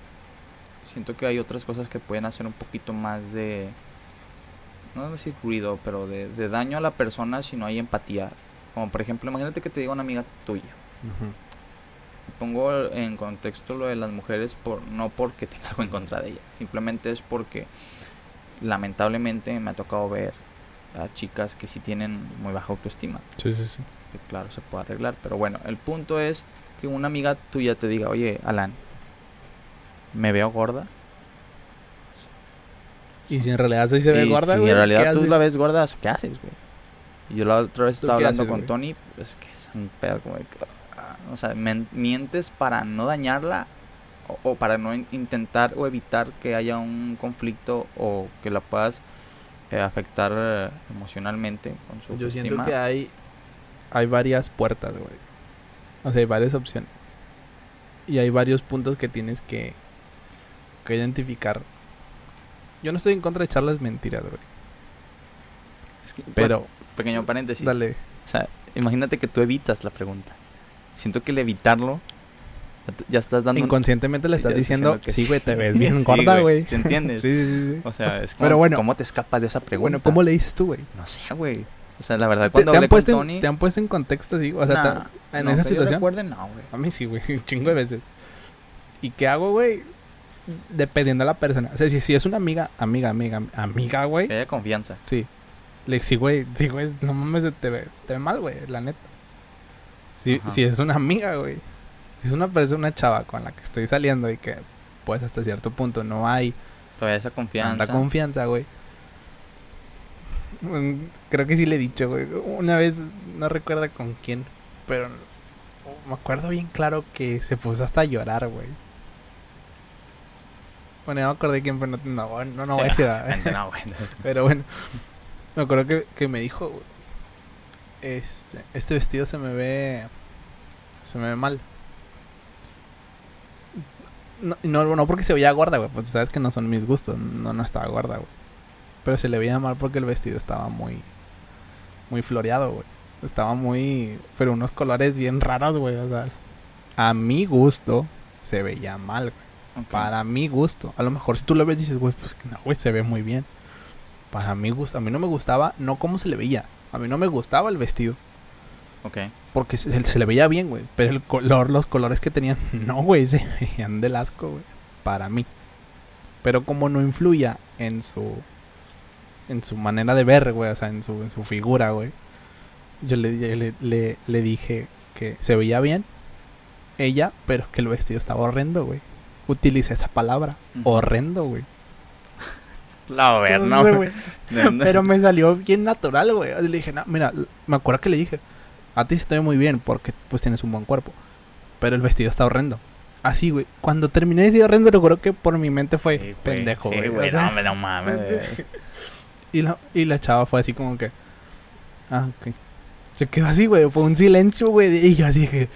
B: siento que hay otras cosas que pueden hacer un poquito más de, no decir ruido, pero de, de daño a la persona si no hay empatía. Como por ejemplo, imagínate que te diga una amiga tuya. Pongo en contexto lo de las mujeres por no porque tenga algo en contra de ellas, simplemente es porque lamentablemente me ha tocado ver a chicas que sí tienen muy baja autoestima,
A: Sí, sí, sí.
B: que claro se puede arreglar, pero bueno, el punto es que una amiga tuya te diga, oye, Alan, me veo gorda.
A: Y si en realidad sí se ve
B: Y
A: gorda,
B: si
A: güey.
B: en realidad
A: ¿qué
B: tú
A: haces?
B: la ves gorda, ¿qué haces, güey? Y yo la otra vez
A: ¿Tú
B: estaba hablando
A: haces,
B: con
A: güey?
B: Tony, pues que es un pedo como de que, ah, o sea, mientes para no dañarla o, o para no in- intentar o evitar que haya un conflicto o que la puedas eh, afectar eh, emocionalmente con su
A: Yo siento que hay, hay varias puertas, güey. O sea, hay varias opciones. Y hay varios puntos que tienes que, que identificar. Yo no estoy en contra de echarles mentiras, güey.
B: Es que,
A: Pero,
B: pequeño paréntesis.
A: dale.
B: O sea, imagínate que tú evitas la pregunta. Siento que el evitarlo ya te- estás dando un-
A: Inconscientemente le estás diciendo,
B: diciendo que
A: sí, güey, te ves
B: Sí,
A: bien gorda, güey.
B: ¿te entiendes?
A: Sí, sí, sí.
B: O sea, es como,
A: Pero bueno.
B: ¿cómo te escapas de esa pregunta?
A: Bueno, ¿cómo le dices tú, güey?
B: No sé, güey. O sea, la verdad,
A: ¿Te,
B: cuando
A: te
B: hablé
A: han puesto
B: con
A: en,
B: Tony...
A: ¿Te han puesto en contexto así? O sea,
B: nah,
A: te- en
B: no,
A: esa situación.
B: recuerde, no, güey.
A: A mí sí, güey. Un chingo de veces. ¿Y qué hago, güey? Dependiendo de la persona. O sea, si, si es una amiga, amiga, amiga, amiga, güey.
B: Que haya confianza.
A: Sí. Le sí, güey, sí, güey, no mames, te ve, te ve mal, güey, la neta. Si,
B: Ajá.
A: si es una amiga, güey. Si es una persona, una chava con la que estoy saliendo y que, pues, hasta cierto punto no hay
B: Todavía esa confianza.
A: tanta confianza, güey. Mm, Creo que sí le he dicho, güey. Una vez, no recuerdo con quién, pero me acuerdo bien claro que se puso hasta a llorar, güey. Bueno, ya me acordé quién, pero no, no, no, no voy a decir nada.
B: no, bueno.
A: Pero bueno, me acuerdo que, que me dijo, este, este vestido se me ve, se me ve mal. No, no, no porque se veía gorda, güey, pues sabes que no son mis gustos, no, no estaba gorda, güey. Pero se le veía mal porque el vestido estaba muy, muy floreado, güey. Estaba muy, pero unos colores bien raros, güey, o sea, a mi gusto se veía mal, güey. Para mi gusto. A lo mejor si tú lo ves dices, güey, pues que no, güey, se ve muy bien. Para mi gusto. A mí no me gustaba, no cómo se le veía. A mí no me gustaba el vestido.
B: Ok.
A: Porque se, se le veía bien, güey. Pero el color, los colores que tenían, no, güey, se veían del asco, güey. Para mí. Pero como no influía en su... En su manera de ver, güey. O sea, en su, en su figura, güey. Yo le, le, le, le dije que se veía bien. Ella, pero que el vestido estaba horrendo, güey. Utilicé esa palabra. Horrendo, güey.
B: La ver, no.
A: Güey. Pero me salió bien natural, güey. Le dije, no, mira, me acuerdo que le dije, a ti se te ve muy bien porque pues tienes un buen cuerpo. Pero el vestido está horrendo. Así, güey. Cuando terminé de decir horrendo, recuerdo que por mi mente fue
B: Sí, güey,
A: pendejo,
B: sí,
A: güey.
B: güey.
A: O sea,
B: no, no mames.
A: y, la, y la chava fue así como que, ah, ok. Se quedó así, güey. Fue un silencio, güey. Y yo así dije,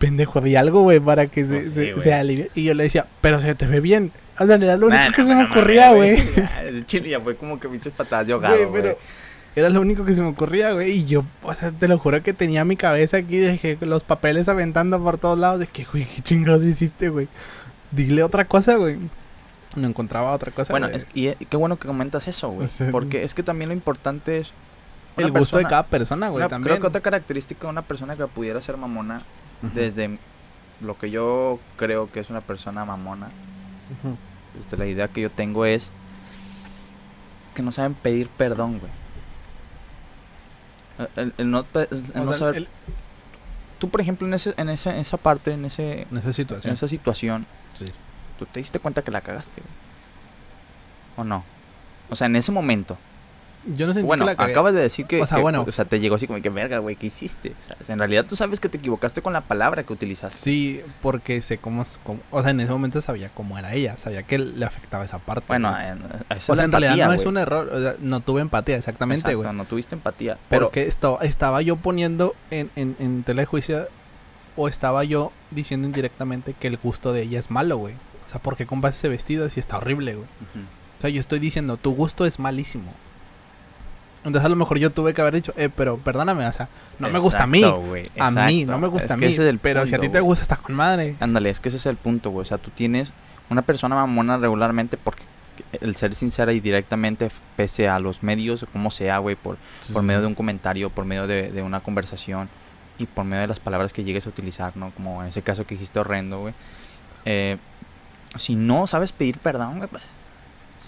A: pendejo, había algo, güey, para que se,
B: sí,
A: se, alivie. Y yo le decía, pero se te ve bien. O sea, era lo único
B: Nah,
A: que
B: no,
A: se me
B: no
A: ocurría, güey.
B: El Chile ya fue como que pinches patadas de ahogado,
A: Güey, pero era lo único que se me ocurría, güey. Y yo, o sea, te lo juro que tenía mi cabeza aquí, dejé los papeles aventando por todos lados. De que, güey, ¿qué chingados hiciste, güey? Dile otra cosa, güey. No encontraba otra cosa,
B: Bueno, es- y, qué bueno que comentas eso, güey.
A: O sea,
B: porque es que también lo importante es.
A: El gusto de cada persona, güey, también.
B: Creo que otra característica de una persona que pudiera ser mamona, Desde lo que yo creo que es una persona mamona,
A: ujú.
B: desde la idea que yo tengo es que no saben pedir perdón, güey. El, el- no, el no
A: sea,
B: saber-
A: el-
B: Tú, por ejemplo, en, ese, en, esa, en esa parte, en, ese,
A: en esa
B: en
A: situación.
B: esa situación,
A: Sí.
B: tú te diste cuenta que la cagaste, güey. ¿O no? O sea, en ese momento.
A: Yo no sentí
B: Bueno,
A: que la cagué.
B: acabas de decir que,
A: O sea,
B: que-
A: bueno.
B: o sea, te llegó así como que verga, güey, ¿qué hiciste? O sea, en realidad tú sabes que te equivocaste con la palabra que utilizaste.
A: Sí, porque sé cómo, O sea, en ese momento sabía cómo era ella. Sabía que le afectaba esa parte.
B: Bueno,
A: güey.
B: en, esa
A: o sea, en realidad no es un error. O sea, no tuve empatía, exactamente,
B: Exacto,
A: güey.
B: no tuviste empatía. Pero
A: Porque esto, estaba yo poniendo en, en, en tela de juicio o estaba yo diciendo indirectamente que el gusto de ella es malo, güey. O sea, ¿por qué compras ese vestido si está horrible, güey? O sea, yo estoy diciendo, tu gusto es malísimo. Entonces a lo mejor yo tuve que haber dicho, eh, pero perdóname, o sea, no me gusta a mí. A mí, no me gusta
B: Es
A: a
B: que
A: mí.
B: ese es el
A: pero si a ti te gusta, está con madre.
B: Ándale, es que ese es el punto, güey. O sea, tú tienes una persona mamona regularmente porque el ser sincera y directamente, pese a los medios, como sea, güey, por, por medio de un comentario, por medio de, de una conversación y por medio de las palabras que llegues a utilizar, ¿no? Como en ese caso que dijiste horrendo, güey. Eh, si no sabes pedir perdón, güey, pues,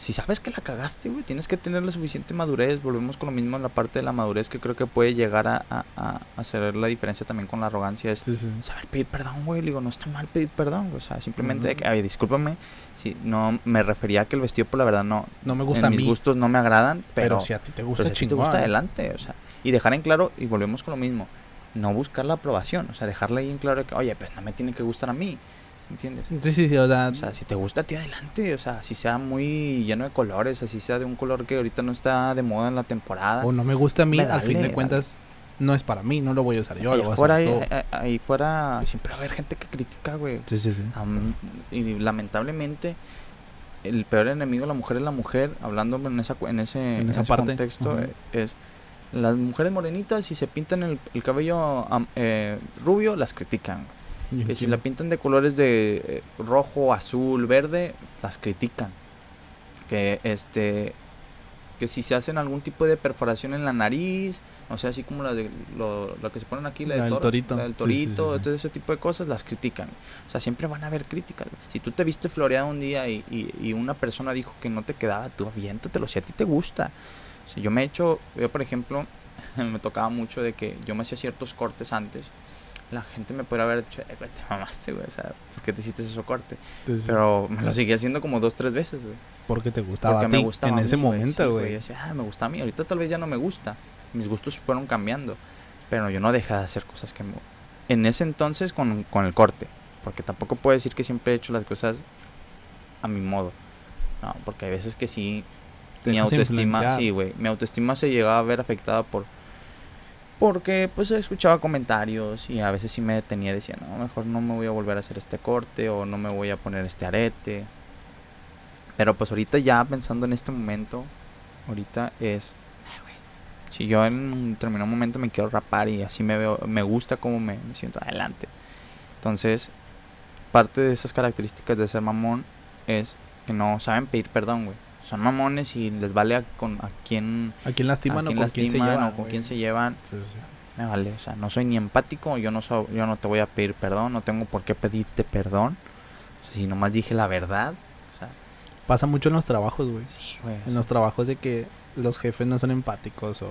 B: si sabes que la cagaste, güey, tienes que tener la suficiente madurez. Volvemos con lo mismo en la parte de la madurez que creo que puede llegar a, a- a hacer la diferencia también con la arrogancia. Es
A: Sí, sí.
B: saber pedir perdón, güey. Le digo, no está mal pedir perdón, güey. O sea, simplemente, de
A: Ujú.
B: que, "Ay, discúlpame. Si no me refería a que el vestido, por la verdad, no.
A: No me
B: en
A: gusta a
B: mis
A: mí.
B: gustos no me agradan, pero.
A: pero, si a ti te
B: pero
A: gusta,
B: si te
A: chingón.
B: gusta, adelante. O sea, y dejar en claro, y volvemos con lo mismo. No buscar la aprobación. O sea, dejarle ahí en claro que, oye, pues no me tiene que gustar a mí. ¿Entiendes?
A: Sí, sí, sí, o sea,
B: O sea, si te gusta ti, adelante. O sea, si sea muy lleno de colores, así sea de un color que ahorita no está de moda en la temporada.
A: o no me gusta a mí,
B: Dale,
A: al fin de
B: dale.
A: cuentas, no es para mí, no lo voy a usar yo, lo
B: ahí
A: a
B: fuera,
A: usar
B: ahí,
A: tú.
B: ahí- ahí fuera, siempre va a haber gente que critica, güey.
A: Sí, sí, sí.
B: Y lamentablemente el peor enemigo de la mujer es la mujer hablando en esa en ese,
A: En
B: en
A: esa
B: ese
A: parte,
B: contexto eh, es las mujeres morenitas si se pintan el, el cabello eh, rubio las critican que si la pintan de colores de eh, rojo azul verde las critican que este que si se hacen algún tipo de perforación en la nariz O sea, así como la de lo, lo que se ponen aquí, la,
A: La
B: del toro,
A: torito.
B: la del
A: sí,
B: torito,
A: sí, sí.
B: todo ese tipo de cosas las critican. O sea, siempre van a haber críticas. Si tú te viste floreado un día y, y, y una persona dijo que no te quedaba, tú aviéntatelo si a ti te gusta. O sea, yo me he hecho, yo por ejemplo, me tocaba mucho de que yo me hacía ciertos cortes antes. La gente me podría haber dicho, "Eh, güey, te mamaste, güey, o sea, ¿por qué te hiciste eso corte?
A: Entonces,
B: Pero me lo seguí haciendo como dos, tres veces, güey.
A: porque te gustaba
B: Porque
A: a ti
B: me gustaba
A: en
B: a
A: ese
B: mí,
A: momento,
B: sí,
A: güey.
B: Yo decía, ah, me gusta a mí. Ahorita tal vez ya no me gusta. Mis gustos fueron cambiando. Pero yo no dejé de hacer cosas que me... En ese entonces con, con el corte. Porque tampoco puedo decir que siempre he hecho las cosas a mi modo. No, porque hay veces que sí... Mi autoestima... Sí, güey. Mi autoestima se llegaba a ver afectada por... Porque pues escuchaba comentarios y a veces sí me detenía decía, no, mejor no me voy a volver a hacer este corte o no me voy a poner este arete. Pero pues ahorita ya pensando en este momento, ahorita es, "Ay, güey, si yo en un determinado momento me quiero rapar y así me veo, me gusta como me, me siento adelante. Entonces, parte de esas características de ser mamón es que no saben pedir perdón, güey. Son mamones y les vale a, con, a quién,
A: ¿A quién
B: a
A: lastiman
B: quién
A: o con quién se
B: lastiman
A: llevan?
B: o con quién se llevan.
A: Sí, sí.
B: Me vale, o sea, no soy ni empático, yo no soy, yo no te voy a pedir perdón, no tengo por qué pedirte perdón. O sea, si nomás dije la verdad, o sea,
A: Pasa mucho en los trabajos, güey.
B: sí, güey. o
A: En los trabajos de que los jefes no son empáticos o,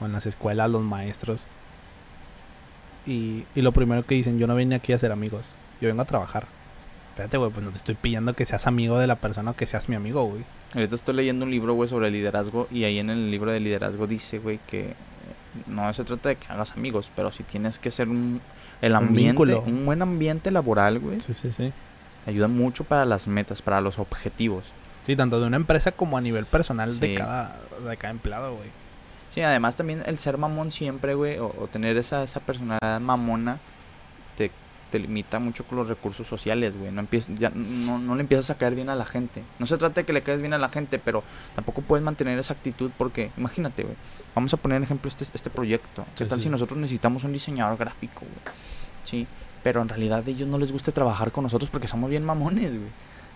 A: o en las escuelas los maestros. Y, y lo primero que dicen, yo no vine aquí a ser amigos, yo vengo a trabajar. Espérate, güey, pues no te estoy pidiendo que seas amigo de la persona o que seas mi amigo, güey.
B: Ahorita estoy leyendo un libro, güey, sobre liderazgo y ahí en el libro de liderazgo dice, güey, que no se trata de que hagas amigos, pero si tienes que ser un el ambiente, un buen ambiente laboral, güey,
A: Sí, sí, sí.
B: ayuda mucho para las metas, para los objetivos.
A: Sí, tanto de una empresa como a nivel personal
B: Sí.
A: de, cada, de cada empleado, güey.
B: Sí, además también el ser mamón siempre, güey, o, o tener esa, esa personalidad mamona, te, limita mucho con los recursos sociales, güey. No, empiezas, ya, no, no le empiezas a caer bien a la gente. No se trata de que le caes bien a la gente, pero tampoco puedes mantener esa actitud porque, imagínate, güey. Vamos a poner en ejemplo este, este proyecto. ¿Qué
A: Sí,
B: tal
A: sí.
B: si nosotros necesitamos un diseñador gráfico, güey? Sí, pero en realidad a ellos no les gusta trabajar con nosotros porque somos bien mamones, güey.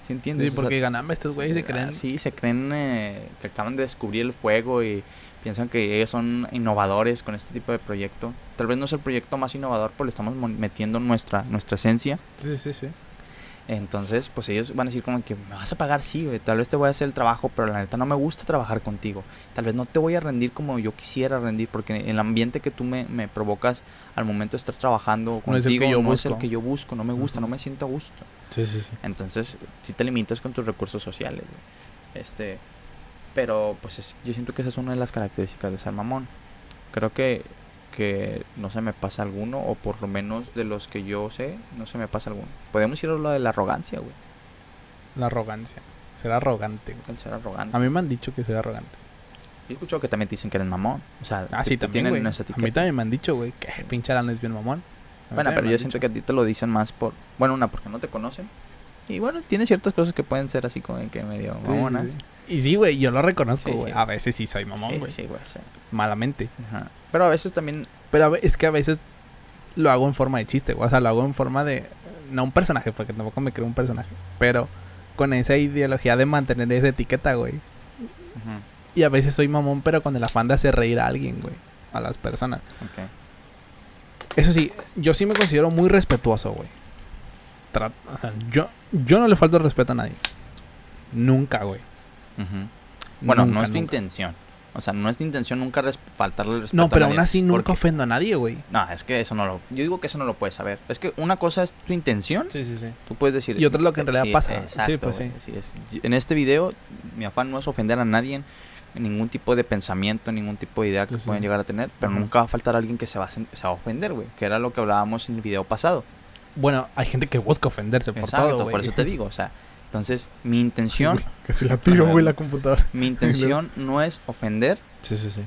B: ¿Sí entiendes?
A: Sí,
B: O sea,
A: porque ganan estos güeyes se
B: Ah,
A: creen.
B: Sí, se creen eh, que acaban de descubrir el fuego y piensan que ellos son innovadores con este tipo de proyecto. Tal vez no es el proyecto más innovador, pero le estamos metiendo nuestra, nuestra esencia.
A: Sí, sí, sí.
B: Entonces, pues ellos van a decir como que me vas a pagar, sí, güey, tal vez te voy a hacer el trabajo, pero la neta no me gusta trabajar contigo. Tal vez no te voy a rendir como yo quisiera rendir, porque el ambiente que tú me, me provocas al momento de estar trabajando
A: No es el
B: contigo
A: que yo
B: no es el
A: busco.
B: que yo busco, no me gusta, no me siento a gusto.
A: Sí, sí, sí.
B: Entonces, si te limitas con tus recursos sociales, güey. Este, pero pues es- yo siento que esa es una de las características de ser mamón. Creo que que no se me pasa alguno o por lo menos de los que yo sé, no se me pasa alguno. Podemos ir a lo de la arrogancia, güey.
A: La arrogancia. Ser arrogante, güey.
B: El ser arrogante.
A: A mí me han dicho que soy arrogante.
B: Yo he escuchado que también te dicen que eres mamón. O sea,
A: Ah, sí, también,
B: tienen
A: güey.
B: esa
A: A mí también me han dicho, güey, que pinche Alan es bien mamón.
B: Bueno, pero yo siento que a ti te lo dicen más por... Bueno, una, porque no te conocen. Y bueno, tiene ciertas cosas que pueden ser así como que medio mamonas.
A: sí, sí. Y sí, güey, yo lo reconozco, güey.
B: sí.
A: A veces sí soy mamón, güey.
B: sí, güey. sí.
A: Malamente.
B: Ajá. Pero a veces también
A: Pero es que a veces lo hago en forma de chiste, güey. O sea, lo hago en forma de... No un personaje, porque tampoco me creo un personaje. Pero con esa ideología de mantener esa etiqueta, güey.
B: Ujú,
A: Y a veces soy mamón, pero con el afán de hacer reír a alguien, güey. A las personas.
B: ok.
A: Eso sí, yo sí me considero muy respetuoso, güey. Tra- o sea, yo, yo no le falto respeto a nadie. Nunca, güey.
B: Bueno, no es tu intención. O sea, no es tu intención nunca faltarle el respeto
A: No, pero
B: a
A: aún así nunca
B: porque-
A: ofendo a nadie, güey.
B: No, es que eso no lo... Yo digo que eso no lo puedes saber. Es que una cosa es tu intención.
A: Sí, sí, sí.
B: Tú puedes decir...
A: Y otra es lo que en realidad
B: Sí,
A: pasa.
B: exacto,
A: sí, pues sí.
B: así es. En este video, mi afán no es ofender a nadie, en ningún tipo de pensamiento, ningún tipo de idea que
A: Sí, sí.
B: pueden llegar a tener, pero nunca va a faltar alguien que se va a, sen- se va a ofender, güey, que era lo que hablábamos en el video pasado.
A: Bueno, hay gente que busca ofenderse por
B: Exacto,
A: todo, güey.
B: por eso te digo, o sea, entonces mi intención,
A: Uy, que si la tiro, güey, la computadora.
B: mi intención no es ofender,
A: Sí, sí, sí.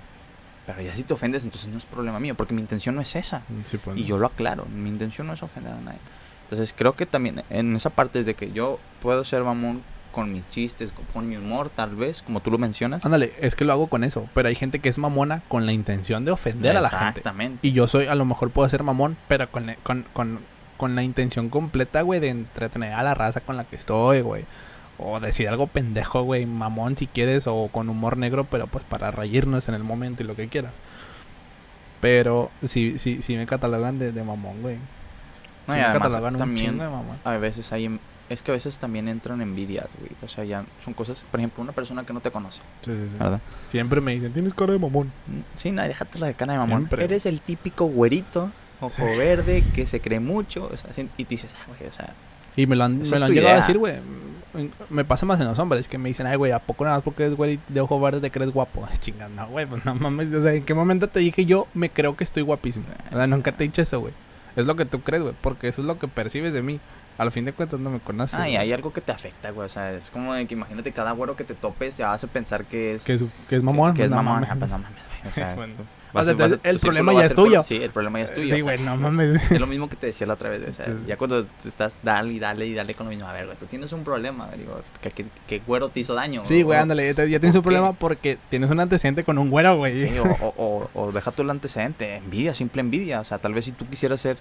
B: pero ya si te ofendes, entonces no es problema mío, porque mi intención no es esa.
A: Sí, pues,
B: Y
A: no.
B: yo lo aclaro, mi intención no es ofender a nadie. Entonces creo que también en esa parte es de que yo puedo ser mamón con mis chistes, con, con mi humor tal vez, como tú lo mencionas.
A: Ándale, es que lo hago con eso. Pero hay gente que es mamona con la intención de ofender a la gente.
B: Exactamente.
A: Y yo soy, a lo mejor puedo ser mamón, pero con, con, con, con la intención completa, güey, de entretener a la raza con la que estoy, güey. O decir algo pendejo, güey, mamón si quieres, o con humor negro, pero pues para reírnos en el momento y lo que quieras. Pero sí, sí, sí me catalogan de, de mamón, güey.
B: No,
A: Sí me catalogan un
B: también
A: chingo de mamón.
B: a veces hay es que a veces también entran envidias, güey. O sea, ya son cosas, por ejemplo, una persona que no te conoce,
A: Sí, sí, sí.
B: ¿verdad?
A: Siempre me dicen, tienes cara de mamón.
B: Mm, Sí, no, déjate la de cana de mamón.
A: Siempre.
B: Eres el típico güerito, ojo verde, que se cree mucho, o sea, y tú dices, ah, güey, o sea,
A: Y me lo han, me lo llegado a decir, güey. Me pasa más en los hombres que me dicen, ay, güey, ¿a poco nada más porque eres güey de ojo verde te crees guapo? Ay, chingada, no, güey, pues no mames. O sea, ¿en qué momento te dije yo me creo que estoy guapísimo? O sea, nunca te he dicho eso, güey. Es lo que tú crees, güey, porque eso es lo que percibes de mí. Al fin de cuentas no me conoces.
B: y
A: güey.
B: hay algo que te afecta, güey, o sea, es como de que imagínate cada güero que te topes, vas a pensar que es...
A: Que es, que es mamón.
B: Que es
A: no
B: mamón,
A: mames.
B: ah, pues mames, o sea,
A: Bueno. O sea, entonces, el problema ya es
B: por-
A: tuyo.
B: Sí, el problema ya es tuyo.
A: Sí, güey, no mames.
B: Es lo mismo que te decía la otra vez, o sea,
A: Sí.
B: ya cuando te estás dale y dale y dale con lo mismo, a ver, güey, tú tienes un problema, digo, que, que, que güero te hizo daño.
A: Sí, güey, ándale. Ya, te- ya tienes
B: ¿por
A: un problema porque tienes un antecedente con un güero, güey.
B: Sí, o, o, o- o deja tú el antecedente, envidia, simple envidia, o sea, tal vez si tú quisieras ser,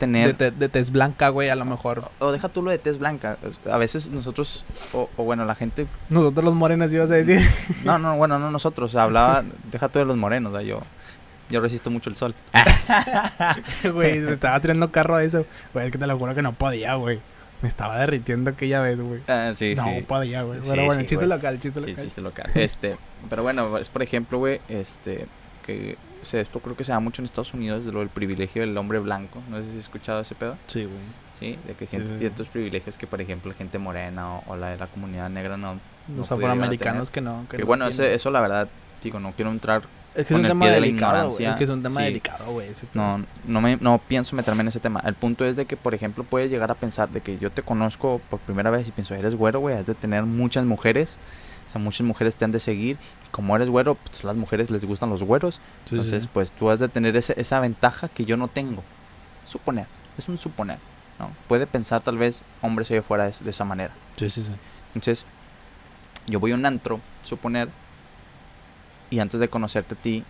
A: De,
B: tener,
A: te- de tez blanca, güey, a lo mejor.
B: o deja tú lo de tez blanca, a veces nosotros, o, o bueno, la gente,
A: Nosotros los morenos ibas a decir.
B: no, no, bueno, no nosotros, hablaba, deja tú de los morenos, ¿verdad? yo, yo resisto mucho el sol.
A: Güey, me estaba tirando carro a eso. Güey, es que te lo juro que no podía, güey. Me estaba derritiendo aquella vez, güey.
B: Ah, sí,
A: no
B: sí.
A: podía, güey.
B: Sí,
A: Pero bueno,
B: sí,
A: chiste local, chiste
B: Sí,
A: local.
B: chiste local. Este, pero bueno, es por ejemplo, güey, este, que sea, esto creo que se da mucho en Estados Unidos, de lo del privilegio del hombre blanco. No sé si has escuchado ese pedo.
A: Sí, güey.
B: Sí, de que
A: Sí,
B: sientes
A: sí, sí.
B: ciertos privilegios que, por ejemplo, la gente morena o, o la de la comunidad negra no. no
A: Los
B: a
A: afroamericanos que no.
B: Que,
A: Que no
B: bueno, ese- eso la verdad, digo, no quiero entrar.
A: Es que es
B: con
A: un
B: el
A: tema
B: pie de la
A: delicado,
B: ignorancia,
A: Es que es un tema
B: sí.
A: delicado, güey.
B: No, no, me, no pienso meterme en ese tema. El punto es de que, por ejemplo, puedes llegar a pensar de que yo te conozco por primera vez y pienso, eres güero, güey, has de tener muchas mujeres. O sea, muchas mujeres te han de seguir. Y como eres güero, pues las mujeres les gustan los güeros.
A: Sí,
B: Entonces,
A: sí.
B: pues tú has de tener ese- esa ventaja que yo no tengo. Suponer, es un suponer, ¿no? Puede pensar tal vez hombres allá afuera de, de esa manera.
A: Sí, sí, sí.
B: Entonces, yo voy a un antro, suponer, y antes de conocerte a ti,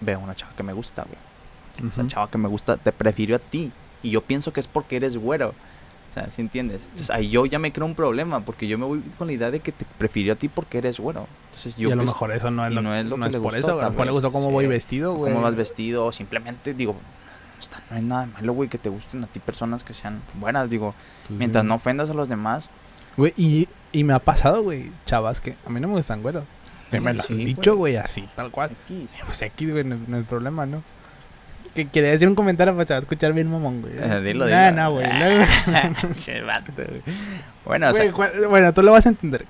B: veo una chava que me gusta, güey. Esa
A: Ujú.
B: chava que me gusta te prefirió a ti. Y yo pienso que es porque eres güero. Sea, ¿sí entiendes? Entonces ahí yo ya me creo un problema porque yo me voy con la idea de que te prefirió a ti porque eres güero. Entonces yo
A: y a lo mejor eso no es lo,
B: no es lo que le
A: por
B: gustó,
A: eso. A lo mejor le gustó cómo
B: sí.
A: voy vestido, güey.
B: cómo vas vestido simplemente digo, no, no es nada malo, güey, que te gusten a ti personas que sean buenas, digo,
A: Pues
B: mientras
A: sí.
B: no ofendas a los demás.
A: Güey, y, y me ha pasado, güey, chavas que a mí no me gustan. Que me lo han dicho,
B: güey.
A: güey, así, tal cual.
B: X.
A: Pues aquí, güey, no, no es problema, ¿no? Que quería decir un comentario, pues se va a escuchar bien mamón, güey.
B: Eh, dilo,
A: Nah,
B: dilo.
A: no, güey.
B: Che, vato, güey. Bueno, o sea,
A: Güey, bueno, tú lo vas a entender.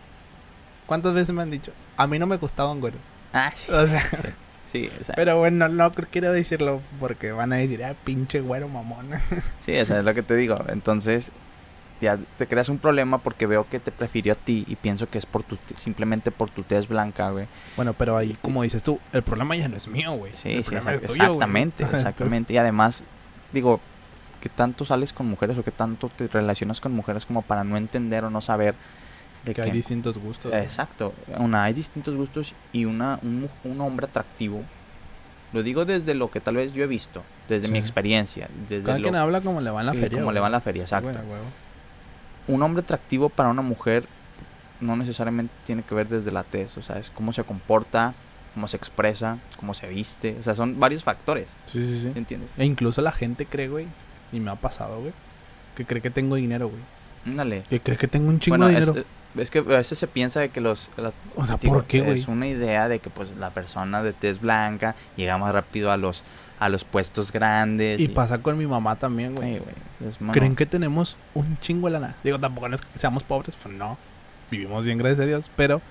A: ¿Cuántas veces me han dicho? A mí no me gustaban güeros.
B: ah, sí,
A: O sea,
B: sí, o sea,
A: pero bueno, no quiero decirlo porque van a decir, ah, pinche güero mamón.
B: Sí, eso es lo que te digo. Entonces, te creas un problema porque veo que te prefirió a ti y pienso que es por tu simplemente por tu tez blanca, güey.
A: Bueno, pero ahí, como dices tú, el problema ya no es mío, güey.
B: Sí,
A: el
B: sí, exact-
A: güey.
B: exactamente, exactamente. Y además, digo, que tanto sales con mujeres o que tanto te relacionas con mujeres como para no entender o no saber de
A: que hay distintos gustos.
B: Exacto. Una, hay distintos gustos y una, un, un hombre atractivo. Lo digo desde lo que tal vez yo he visto, desde mi experiencia, desde
A: Cada
B: lo,
A: quien habla como le va en la feria.
B: como le va en la feria,
A: Sí, güey,
B: exacto. Un hombre atractivo para una mujer no necesariamente tiene que ver desde la tez, o sea, es cómo se comporta, cómo se expresa, cómo se viste, o sea, son varios factores,
A: Sí, sí, sí.
B: ¿entiendes?
A: E incluso la gente cree, güey, y me ha pasado, güey, que cree que tengo dinero, güey.
B: Ándale.
A: Que cree que tengo un chingo
B: Bueno,
A: de
B: es,
A: dinero.
B: es que a veces se piensa de que los... la-
A: o sea,
B: digo,
A: ¿por qué, güey?
B: Es una idea de que pues la persona de tez blanca llega más rápido a los, a los puestos grandes.
A: Y pasa con mi mamá también, güey.
B: Sí,
A: ¿Creen que tenemos un chingo de lana? Digo, tampoco no es que seamos pobres, pues no. Vivimos bien, gracias a Dios, pero,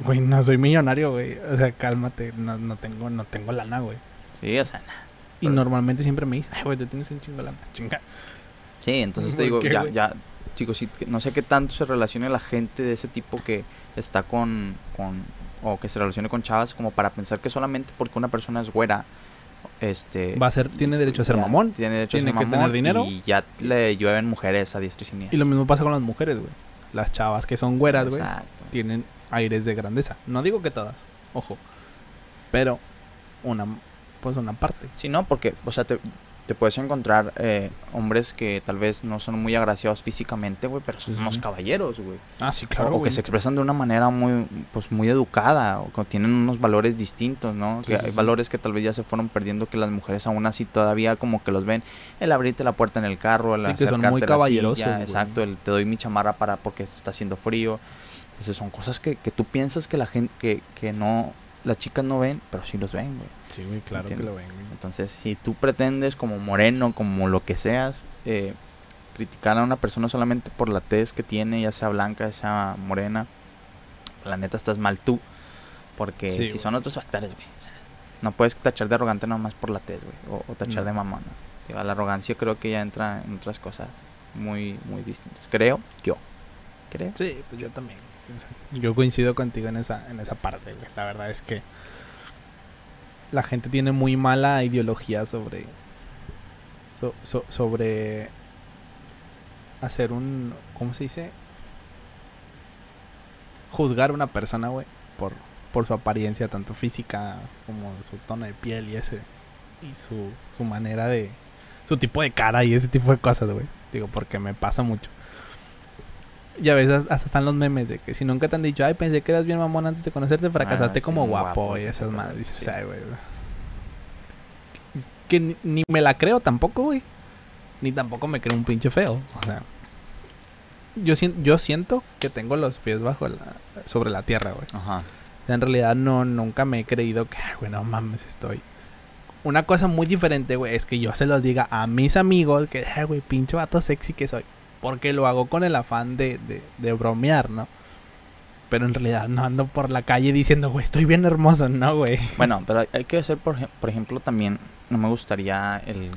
A: güey, no soy millonario, güey. O sea, cálmate, no, no tengo, no tengo lana, güey.
B: Sí, o sea,
A: Y
B: Pero-
A: normalmente siempre me dicen, ay, güey, tú tienes un chingo de lana. Chinga.
B: Sí, entonces te
A: ¿Por
B: digo,
A: qué,
B: ya, ya, chicos, que no sé qué tanto se relacione la gente de ese tipo que está con, con, o que se relacione con chavas como para pensar que solamente porque una persona es güera, este...
A: Va a ser, tiene derecho a ser
B: ya
A: mamón.
B: Tiene derecho
A: tiene
B: a ser
A: que tener
B: mamón
A: dinero.
B: Y ya le llueven mujeres a diestra y siniestra.
A: Y lo mismo pasa con las mujeres, güey. Las chavas que son güeras, güey, tienen aires de grandeza. No digo que todas, ojo. Pero una, pues una parte.
B: Sí, no, porque, o sea, te- te puedes encontrar eh, hombres que tal vez no son muy agraciados físicamente, güey, pero son unos
A: Ujú.
B: caballeros, güey.
A: Ah, sí, claro,
B: o, que se expresan de una manera muy, pues, muy educada, o que tienen unos valores distintos, ¿no?
A: Sí,
B: que
A: sí,
B: hay
A: sí.
B: valores que tal vez ya se fueron perdiendo, que las mujeres aún así todavía como que los ven, el abrirte la puerta en el carro, el
A: Sí, que son muy caballerosos,
B: silla, exacto, el te doy mi chamarra para porque está haciendo frío. Entonces son cosas que, que tú piensas que la gente, que, que no, las chicas no ven, pero sí los ven, güey.
A: Sí, güey, claro que lo ven, güey.
B: Entonces, si tú pretendes como moreno, como lo que seas, eh, criticar a una persona solamente por la tez que tiene, ya sea blanca, ya sea morena, la neta estás mal tú. Porque
A: Sí,
B: si
A: güey.
B: son otros factores, güey. o sea, no puedes tachar de arrogante nomás por la tez, güey. O, o tachar
A: No.
B: de mamona. Digo, la arrogancia creo que ya entra en otras cosas muy, muy distintas. Creo yo. Creo.
A: Sí, pues yo también. Yo coincido contigo en esa, en esa parte, güey. La verdad es que la gente tiene muy mala ideología sobre so- so- sobre hacer un ¿cómo se dice? juzgar a una persona, güey, por por su apariencia tanto física como su tono de piel y ese y su su manera de su tipo de cara y ese tipo de cosas, güey. Digo, porque me pasa mucho. Y a veces hasta están los memes de que si nunca te han dicho, ay, pensé que eras bien mamón antes de conocerte, fracasaste
B: Ah, sí,
A: como guapo,
B: guapo,
A: y esas madres. Dices,
B: sí.
A: ay, güey. Que ni, ni me la creo tampoco, güey. Ni tampoco me creo un pinche feo. O sea, yo, sien- yo siento que tengo los pies bajo la, sobre la tierra, güey.
B: Ajá.
A: En realidad no, nunca me he creído que, ay, güey, no mames, estoy. Una cosa muy diferente, güey, es que yo se los diga a mis amigos que, ay, güey, pinche vato sexy que soy. Porque lo hago con el afán de, de, de bromear, ¿no? Pero en realidad no ando por la calle diciendo, güey, estoy bien hermoso, no, güey.
B: Bueno, pero hay, que hacer, por ejemplo, también, no me gustaría el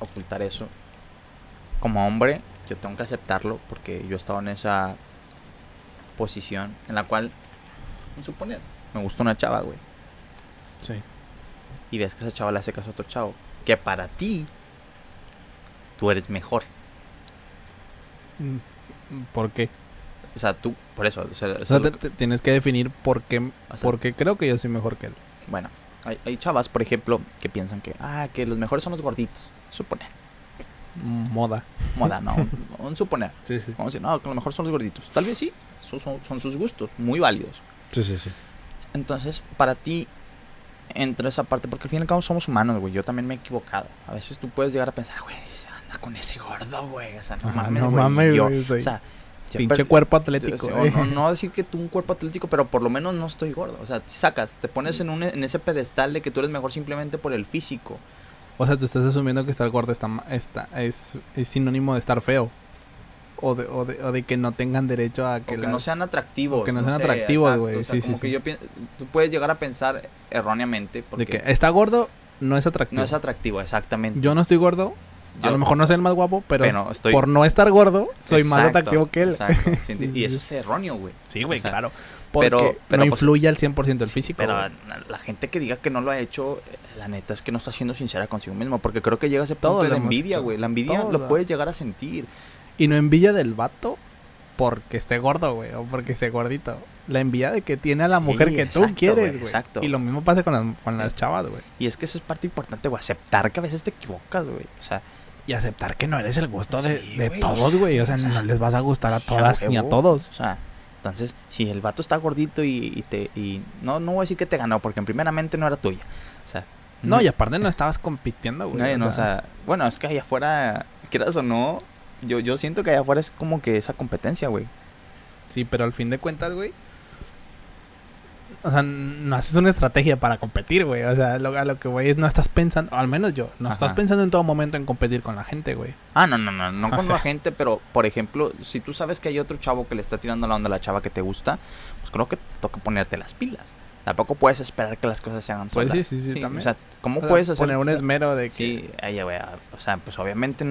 B: ocultar eso. Como hombre, yo tengo que aceptarlo porque yo he estado en esa posición en la cual, en suponer, me gusta una chava, güey,
A: Sí.
B: y ves que esa chava le hace caso a otro chavo, que para ti, tú eres mejor.
A: ¿Por qué?
B: O sea, tú, por eso, o sea,
A: O te- tienes que definir por qué,
B: o sea,
A: por qué creo que yo soy mejor que él.
B: Bueno, hay, hay chavas, por ejemplo, que piensan que, ah, que los mejores son los gorditos, suponer.
A: Moda.
B: Moda, no, un, un suponer.
A: Sí, sí.
B: Vamos a decir, no, que lo mejor son los gorditos. Tal vez sí, son, son- son sus gustos, muy válidos.
A: Sí, sí, sí.
B: Entonces, para ti, entra esa parte, porque al fin y al cabo somos humanos, güey. Yo también me he equivocado. A veces tú puedes llegar a pensar, güey, con ese gordo, güey. O sea, no
A: Ajá,
B: mames,
A: no
B: güey.
A: mames,
B: yo,
A: güey, soy
B: o sea, yo
A: Pinche cuerpo atlético,
B: o
A: güey.
B: no, no decir que tú un cuerpo atlético, pero por lo menos no estoy gordo. O sea, sacas, te pones en, un, en ese pedestal de que tú eres mejor simplemente por el físico.
A: O sea, tú estás asumiendo que estar gordo está, ma- está, es, es sinónimo de estar feo. O de, o, de, o de que no tengan derecho a
B: Que,
A: que,
B: que no sean atractivos.
A: o que no sean atractivos, güey,
B: o sea,
A: sí,
B: como
A: sí,
B: que
A: sí.
B: yo pien- tú puedes llegar a pensar erróneamente. Porque
A: De que está gordo, no es atractivo.
B: no es atractivo, exactamente.
A: Yo no estoy gordo. A
B: Yo-
A: lo mejor no soy el más guapo, pero,
B: pero estoy
A: por no estar gordo, soy más atractivo que él.
B: y eso es erróneo, güey.
A: Sí, güey,
B: O sea,
A: claro. Porque
B: pero- pero,
A: no
B: pues,
A: influye al 100% el físico.
B: Pero la, gente que diga que no lo ha hecho, eh, la neta es que no está siendo sincera consigo mismo. Porque creo que llega a ese punto de
A: lo
B: la envidia, güey. La envidia lo puedes llegar a sentir.
A: Y no envidia del vato porque esté gordo, güey, o porque esté gordito. La envidia de que tiene a la
B: Sí,
A: mujer que tú
B: exacto,
A: quieres,
B: güey,
A: güey.
B: exacto.
A: Y lo mismo pasa con las, con las chavas, güey.
B: Y es que eso es parte importante, güey. Aceptar que a veces te equivocas, güey. O sea,
A: Y aceptar que no eres el gusto de,
B: Sí,
A: de
B: güey.
A: todos, güey. O sea,
B: O sea,
A: no les vas a gustar a todas ni a todos.
B: O sea, entonces, si el vato está gordito y, y te. Y no, no voy a decir que te ganó, porque primeramente no era tuya. O sea.
A: No, y aparte no estabas compitiendo, güey.
B: No, o sea, bueno, es que allá afuera, quieras o no, yo, yo siento que allá afuera es como que esa competencia, güey.
A: Sí, pero al fin de cuentas, güey. O sea, no haces una estrategia para competir, güey. O sea, lo, a lo que voy es no estás pensando, o al menos yo, no estás pensando en todo momento en competir con la gente, güey.
B: Ah, no, no, no, no
A: O
B: con
A: sea.
B: la gente, pero por ejemplo, si tú sabes que hay otro chavo que le está tirando la onda a la chava que te gusta, pues creo que te toca ponerte las pilas. Tampoco puedes esperar que las cosas se hagan
A: Pues
B: solas.
A: sí, sí, sí, también.
B: O sea, ¿cómo
A: O sea,
B: puedes hacer
A: poner un esmero de que.
B: Sí, ay, güey, o sea, pues obviamente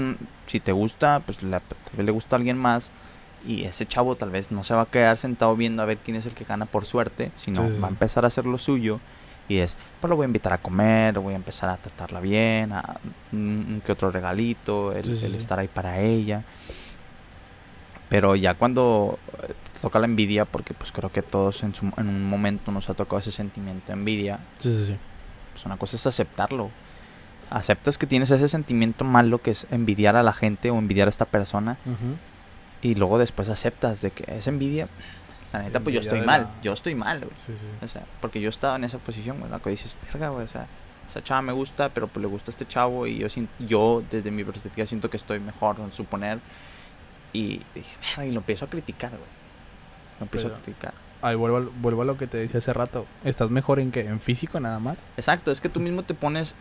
B: si te gusta, pues vez le gusta a alguien más y ese chavo tal vez no se va a quedar sentado viendo a ver quién es el que gana por suerte, sino
A: Sí,
B: va a empezar a hacer lo suyo y es, pues lo voy a invitar a comer, voy a empezar a tratarla bien, a que otro regalito, el,
A: Sí, sí,
B: el
A: sí.
B: estar ahí para ella. Pero ya cuando eh, te toca la envidia, porque pues creo que todos en, su- en un momento nos ha tocado ese sentimiento de envidia,
A: Sí, sí, sí.
B: pues una cosa es aceptarlo. Aceptas que tienes ese sentimiento malo que es envidiar a la gente o envidiar a esta persona. Y luego después aceptas de que es envidia. La neta, pues yo estoy mal.
A: la-
B: Yo estoy mal, güey.
A: Sí, sí.
B: O sea, porque yo estaba en esa posición, güey. La que dices, verga, güey. O sea, esa chava me gusta, pero pues le gusta este chavo. Y yo, yo desde mi perspectiva, siento que estoy mejor, en suponer. Y dije, verga, y lo empiezo a criticar, güey. Lo empiezo
A: Pero-
B: a criticar.
A: Ahí vuelvo, vuelvo a lo que te decía hace rato. ¿Estás mejor en qué? ¿En físico nada más?
B: Exacto, es que tú mismo te pones.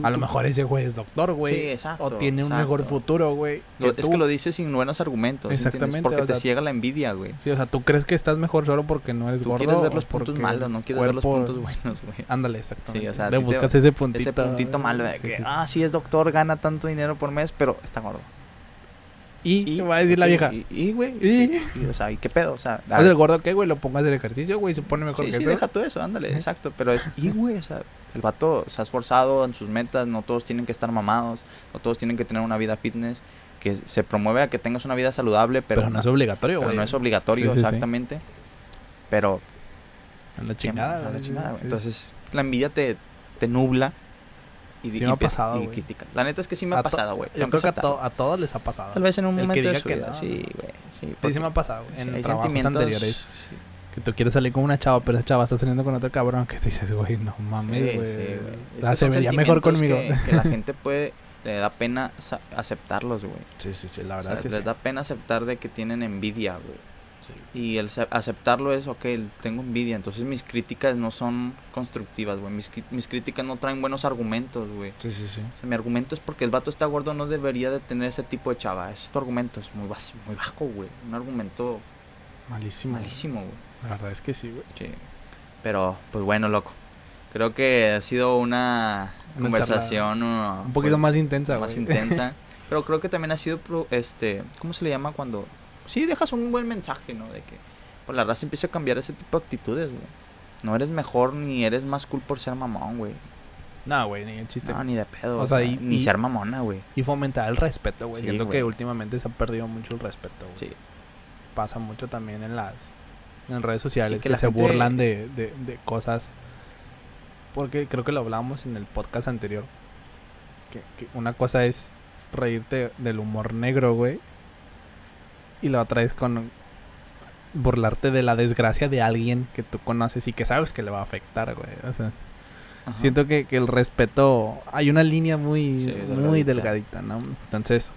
B: Tú-
A: A lo mejor ese güey es doctor, güey.
B: Sí, exacto.
A: O tiene un mejor
B: exacto.
A: futuro, güey. Que
B: es
A: tú.
B: que lo dices sin buenos argumentos.
A: Exactamente,
B: Porque
A: o
B: te
A: sea,
B: ciega la envidia, güey.
A: Sí, o sea, tú crees que estás mejor solo porque no eres
B: Tú
A: gordo.
B: quieres ver los puntos malos, no quieres ver los
A: cuerpo-
B: puntos buenos, güey.
A: Ándale, exactamente.
B: Sí, o sea,
A: Le
B: ti te-
A: buscas ese puntito.
B: Ese puntito malo de
A: Sí,
B: que,
A: sí, sí.
B: ah, sí es doctor, gana tanto dinero por mes, pero está gordo.
A: Y, ¿qué va a decir la vieja?
B: Y, güey.
A: Y-
B: o sea, ¿y qué pedo? O sea, a
A: ¿Es
B: ver,
A: el gordo qué, güey? Lo pongas del ejercicio, güey. Se pone mejor
B: sí,
A: que
B: sí, deja todo eso, ándale, exacto. Pero es, y, güey, o sea, el vato se ha esforzado en sus metas, no todos tienen que estar mamados, no todos tienen que tener una vida fitness, que se promueve a que tengas una vida saludable, pero,
A: Pero, no es obligatorio, güey.
B: no es obligatorio,
A: Sí,
B: exactamente. Pero
A: A la
B: ¿qué
A: chingada?
B: A la chingada, güey. Entonces, la envidia te, te nubla. Y,
A: Sí
B: y
A: me ha pasado,
B: y
A: güey.
B: criticas. La neta es que sí me ha pasado, güey.
A: Yo creo que a, to- a todos les ha pasado.
B: Tal vez en un
A: El que
B: momento de
A: diga
B: su
A: que
B: vida.
A: no,
B: Sí, güey. Sí,
A: Sí, me ha pasado, güey. En trabajos
B: sentimientos-
A: anteriores.
B: sí.
A: Que tú quieres salir con una chava, pero esa chava está saliendo con otro cabrón. Que te dices, güey, no mames, güey. o sea,
B: que
A: se
B: son
A: vería mejor conmigo.
B: Que, que la gente puede, le da pena aceptarlos, güey.
A: Sí, sí, sí, la
B: O
A: verdad
B: sea,
A: es que
B: les
A: sí.
B: da pena aceptar de que tienen envidia, güey.
A: Sí.
B: Y el aceptarlo es, ok, tengo envidia, entonces mis críticas no son constructivas, güey. Mis, mis críticas no traen buenos argumentos, güey.
A: Sí, sí, sí.
B: O sea, mi argumento es porque el vato está gordo, no debería de tener ese tipo de chava. Ese es tu argumento, es muy, muy bajo, güey. Un argumento
A: Malísimo.
B: malísimo, güey.
A: La verdad es que sí, güey.
B: Sí. Pero, pues bueno, loco. Creo que ha sido una,
A: Una
B: conversación uh,
A: Un poquito
B: pues,
A: más intensa,
B: más
A: güey.
B: intensa. Pero creo que también ha sido, este, ¿cómo se le llama cuando? Sí, dejas un buen mensaje, ¿no? De que pues, la raza empieza a cambiar ese tipo de actitudes, güey. No eres mejor ni eres más cool por ser mamón, güey.
A: No, güey, ni el chiste.
B: No, ni de pedo.
A: O sea, y-
B: ni
A: y-
B: ser mamona, güey.
A: Y fomentar el respeto, güey.
B: Sí,
A: Siento
B: güey.
A: que últimamente se ha perdido mucho el respeto, güey.
B: Sí.
A: Pasa mucho también en las en redes sociales
B: que
A: se
B: gente-
A: burlan de, de, de cosas. Porque creo que lo hablamos en el podcast anterior. Que, que una cosa es reírte del humor negro, güey. Y la otra es con burlarte de la desgracia de alguien que tú conoces y que sabes que le va a afectar, güey. O sea,
B: Ajá.
A: Siento que, que el respeto. Hay una línea muy,
B: Sí,
A: muy
B: delgadita.
A: delgadita, ¿no? Entonces,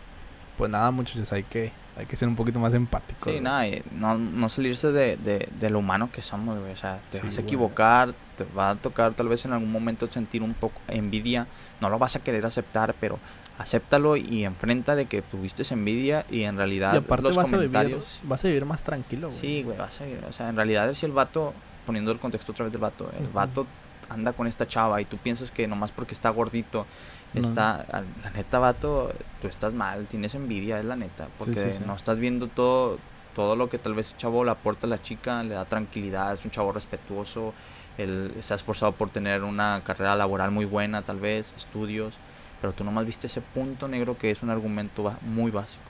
A: pues nada, muchachos, hay que, hay que ser un poquito más empáticos.
B: Sí, nada, no, no salirse de, de, de lo humano que somos, güey. O sea, te
A: Sí,
B: vas a equivocar, te va a tocar tal vez en algún momento sentir un poco envidia. No lo vas a querer aceptar, pero acéptalo y enfrenta de que tuviste envidia y en realidad
A: Y aparte
B: los
A: vas a, vivir,
B: comentarios...
A: vas a vivir más tranquilo, güey.
B: Sí, güey, vas a vivir. O sea, en realidad si el vato, poniendo el contexto otra vez del vato, el
A: Ujú.
B: vato anda con esta chava y tú piensas que nomás porque está gordito,
A: No.
B: está, la neta, vato, tú estás mal, tienes envidia, es la neta, porque
A: sí, sí.
B: no estás viendo todo, todo lo que tal vez el chavo le aporta a la chica, le da tranquilidad, es un chavo respetuoso, él se ha esforzado por tener una carrera laboral muy buena, tal vez, estudios, pero tú nomás viste ese punto negro que es un argumento muy básico.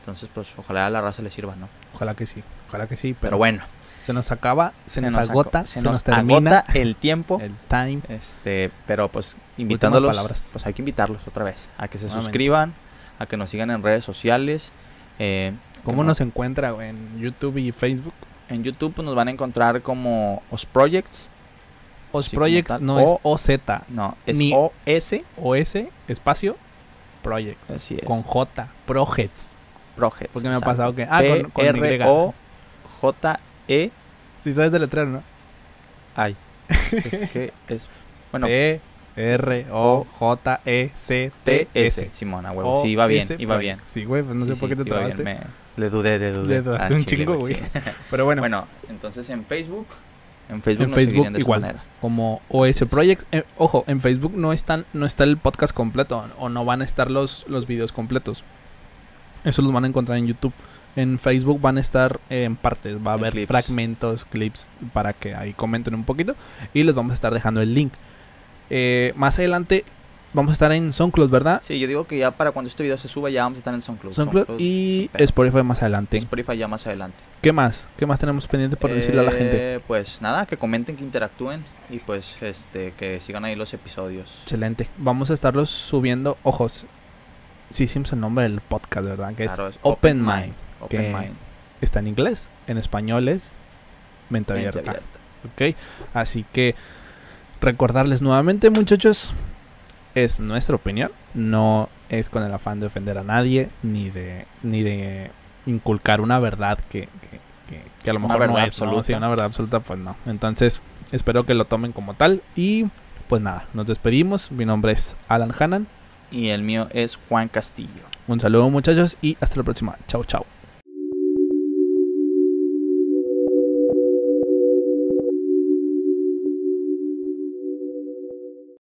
B: Entonces, pues, ojalá a la raza le sirva, ¿no?
A: Ojalá que sí, ojalá que sí. Pero,
B: Pero bueno,
A: se nos acaba, se, nos,
B: aco-
A: agota,
B: se,
A: se,
B: nos,
A: nos, termina
B: agota el tiempo.
A: el time.
B: Este, pero pues invitándolos,
A: palabras.
B: pues hay que invitarlos otra vez a que se
A: Nuevamente.
B: suscriban, a que nos sigan en redes sociales. eh,
A: ¿Cómo nos encuentra güey, en YouTube y Facebook?
B: en YouTube pues, nos van a encontrar como Os Projects.
A: Os Projects no
B: O-
A: es OZ,
B: No, es
A: Ni-
B: O S,
A: OS, espacio, Projects.
B: así es.
A: Con J, Projects.
B: Projects.
A: Porque me ha pasado que. Ah, con, con
B: R. O J E
A: Si sabes de letrero, ¿no?
B: I. es que es bueno,
A: P, R, O, J, E, C,
B: T S. Simona, huevo. Sí, iba bien,
A: OS
B: iba bien.
A: Sí, güey, pues no sé por qué te trabaste.
B: me- Le dudé, le dudé.
A: Le dudaste
B: al
A: un chingo, güey. Pero bueno,
B: Bueno, entonces en Facebook, en Facebook,
A: En
B: nos
A: Facebook
B: seguirían de esa
A: igual.
B: manera.
A: como OS Projects. eh, ojo, en Facebook no están, no está el podcast completo o no van a estar los, los videos completos. Eso los van a encontrar en YouTube. En Facebook van a estar eh, en partes, va a
B: En
A: haber
B: clips.
A: fragmentos, clips para que ahí comenten un poquito y les vamos a estar dejando el link. Eh, más adelante vamos a estar en SoundCloud, ¿verdad?
B: Sí, yo digo que ya para cuando este video se suba ya vamos a estar en SoundCloud.
A: SoundCloud y
B: super.
A: Spotify más adelante.
B: Spotify ya más adelante.
A: ¿Qué más? ¿Qué más tenemos pendiente por decirle a la gente?
B: Eh, Pues nada, que comenten, que interactúen y pues este que sigan ahí los episodios.
A: Excelente. Vamos a estarlos subiendo. Ojos. Sí hicimos el nombre del podcast, ¿verdad? Que
B: Claro,
A: es Open Mind.
B: Open
A: que
B: Mind.
A: Está en inglés. En español es Mente
B: mente
A: Abierta.
B: abierta.
A: ¿Ok? Así que recordarles nuevamente, muchachos. Es nuestra opinión. No es con el afán de ofender a nadie. Ni de. Ni de inculcar una verdad que, que, que- que a lo mejor no es. ¿no?
B: absoluta.
A: Sí, una verdad absoluta, pues no. Entonces, espero que lo tomen como tal. Y pues nada, nos despedimos. Mi nombre es Alan Hannan.
B: Y el mío es Juan Castillo.
A: Un saludo muchachos y hasta la próxima. Chao, chao.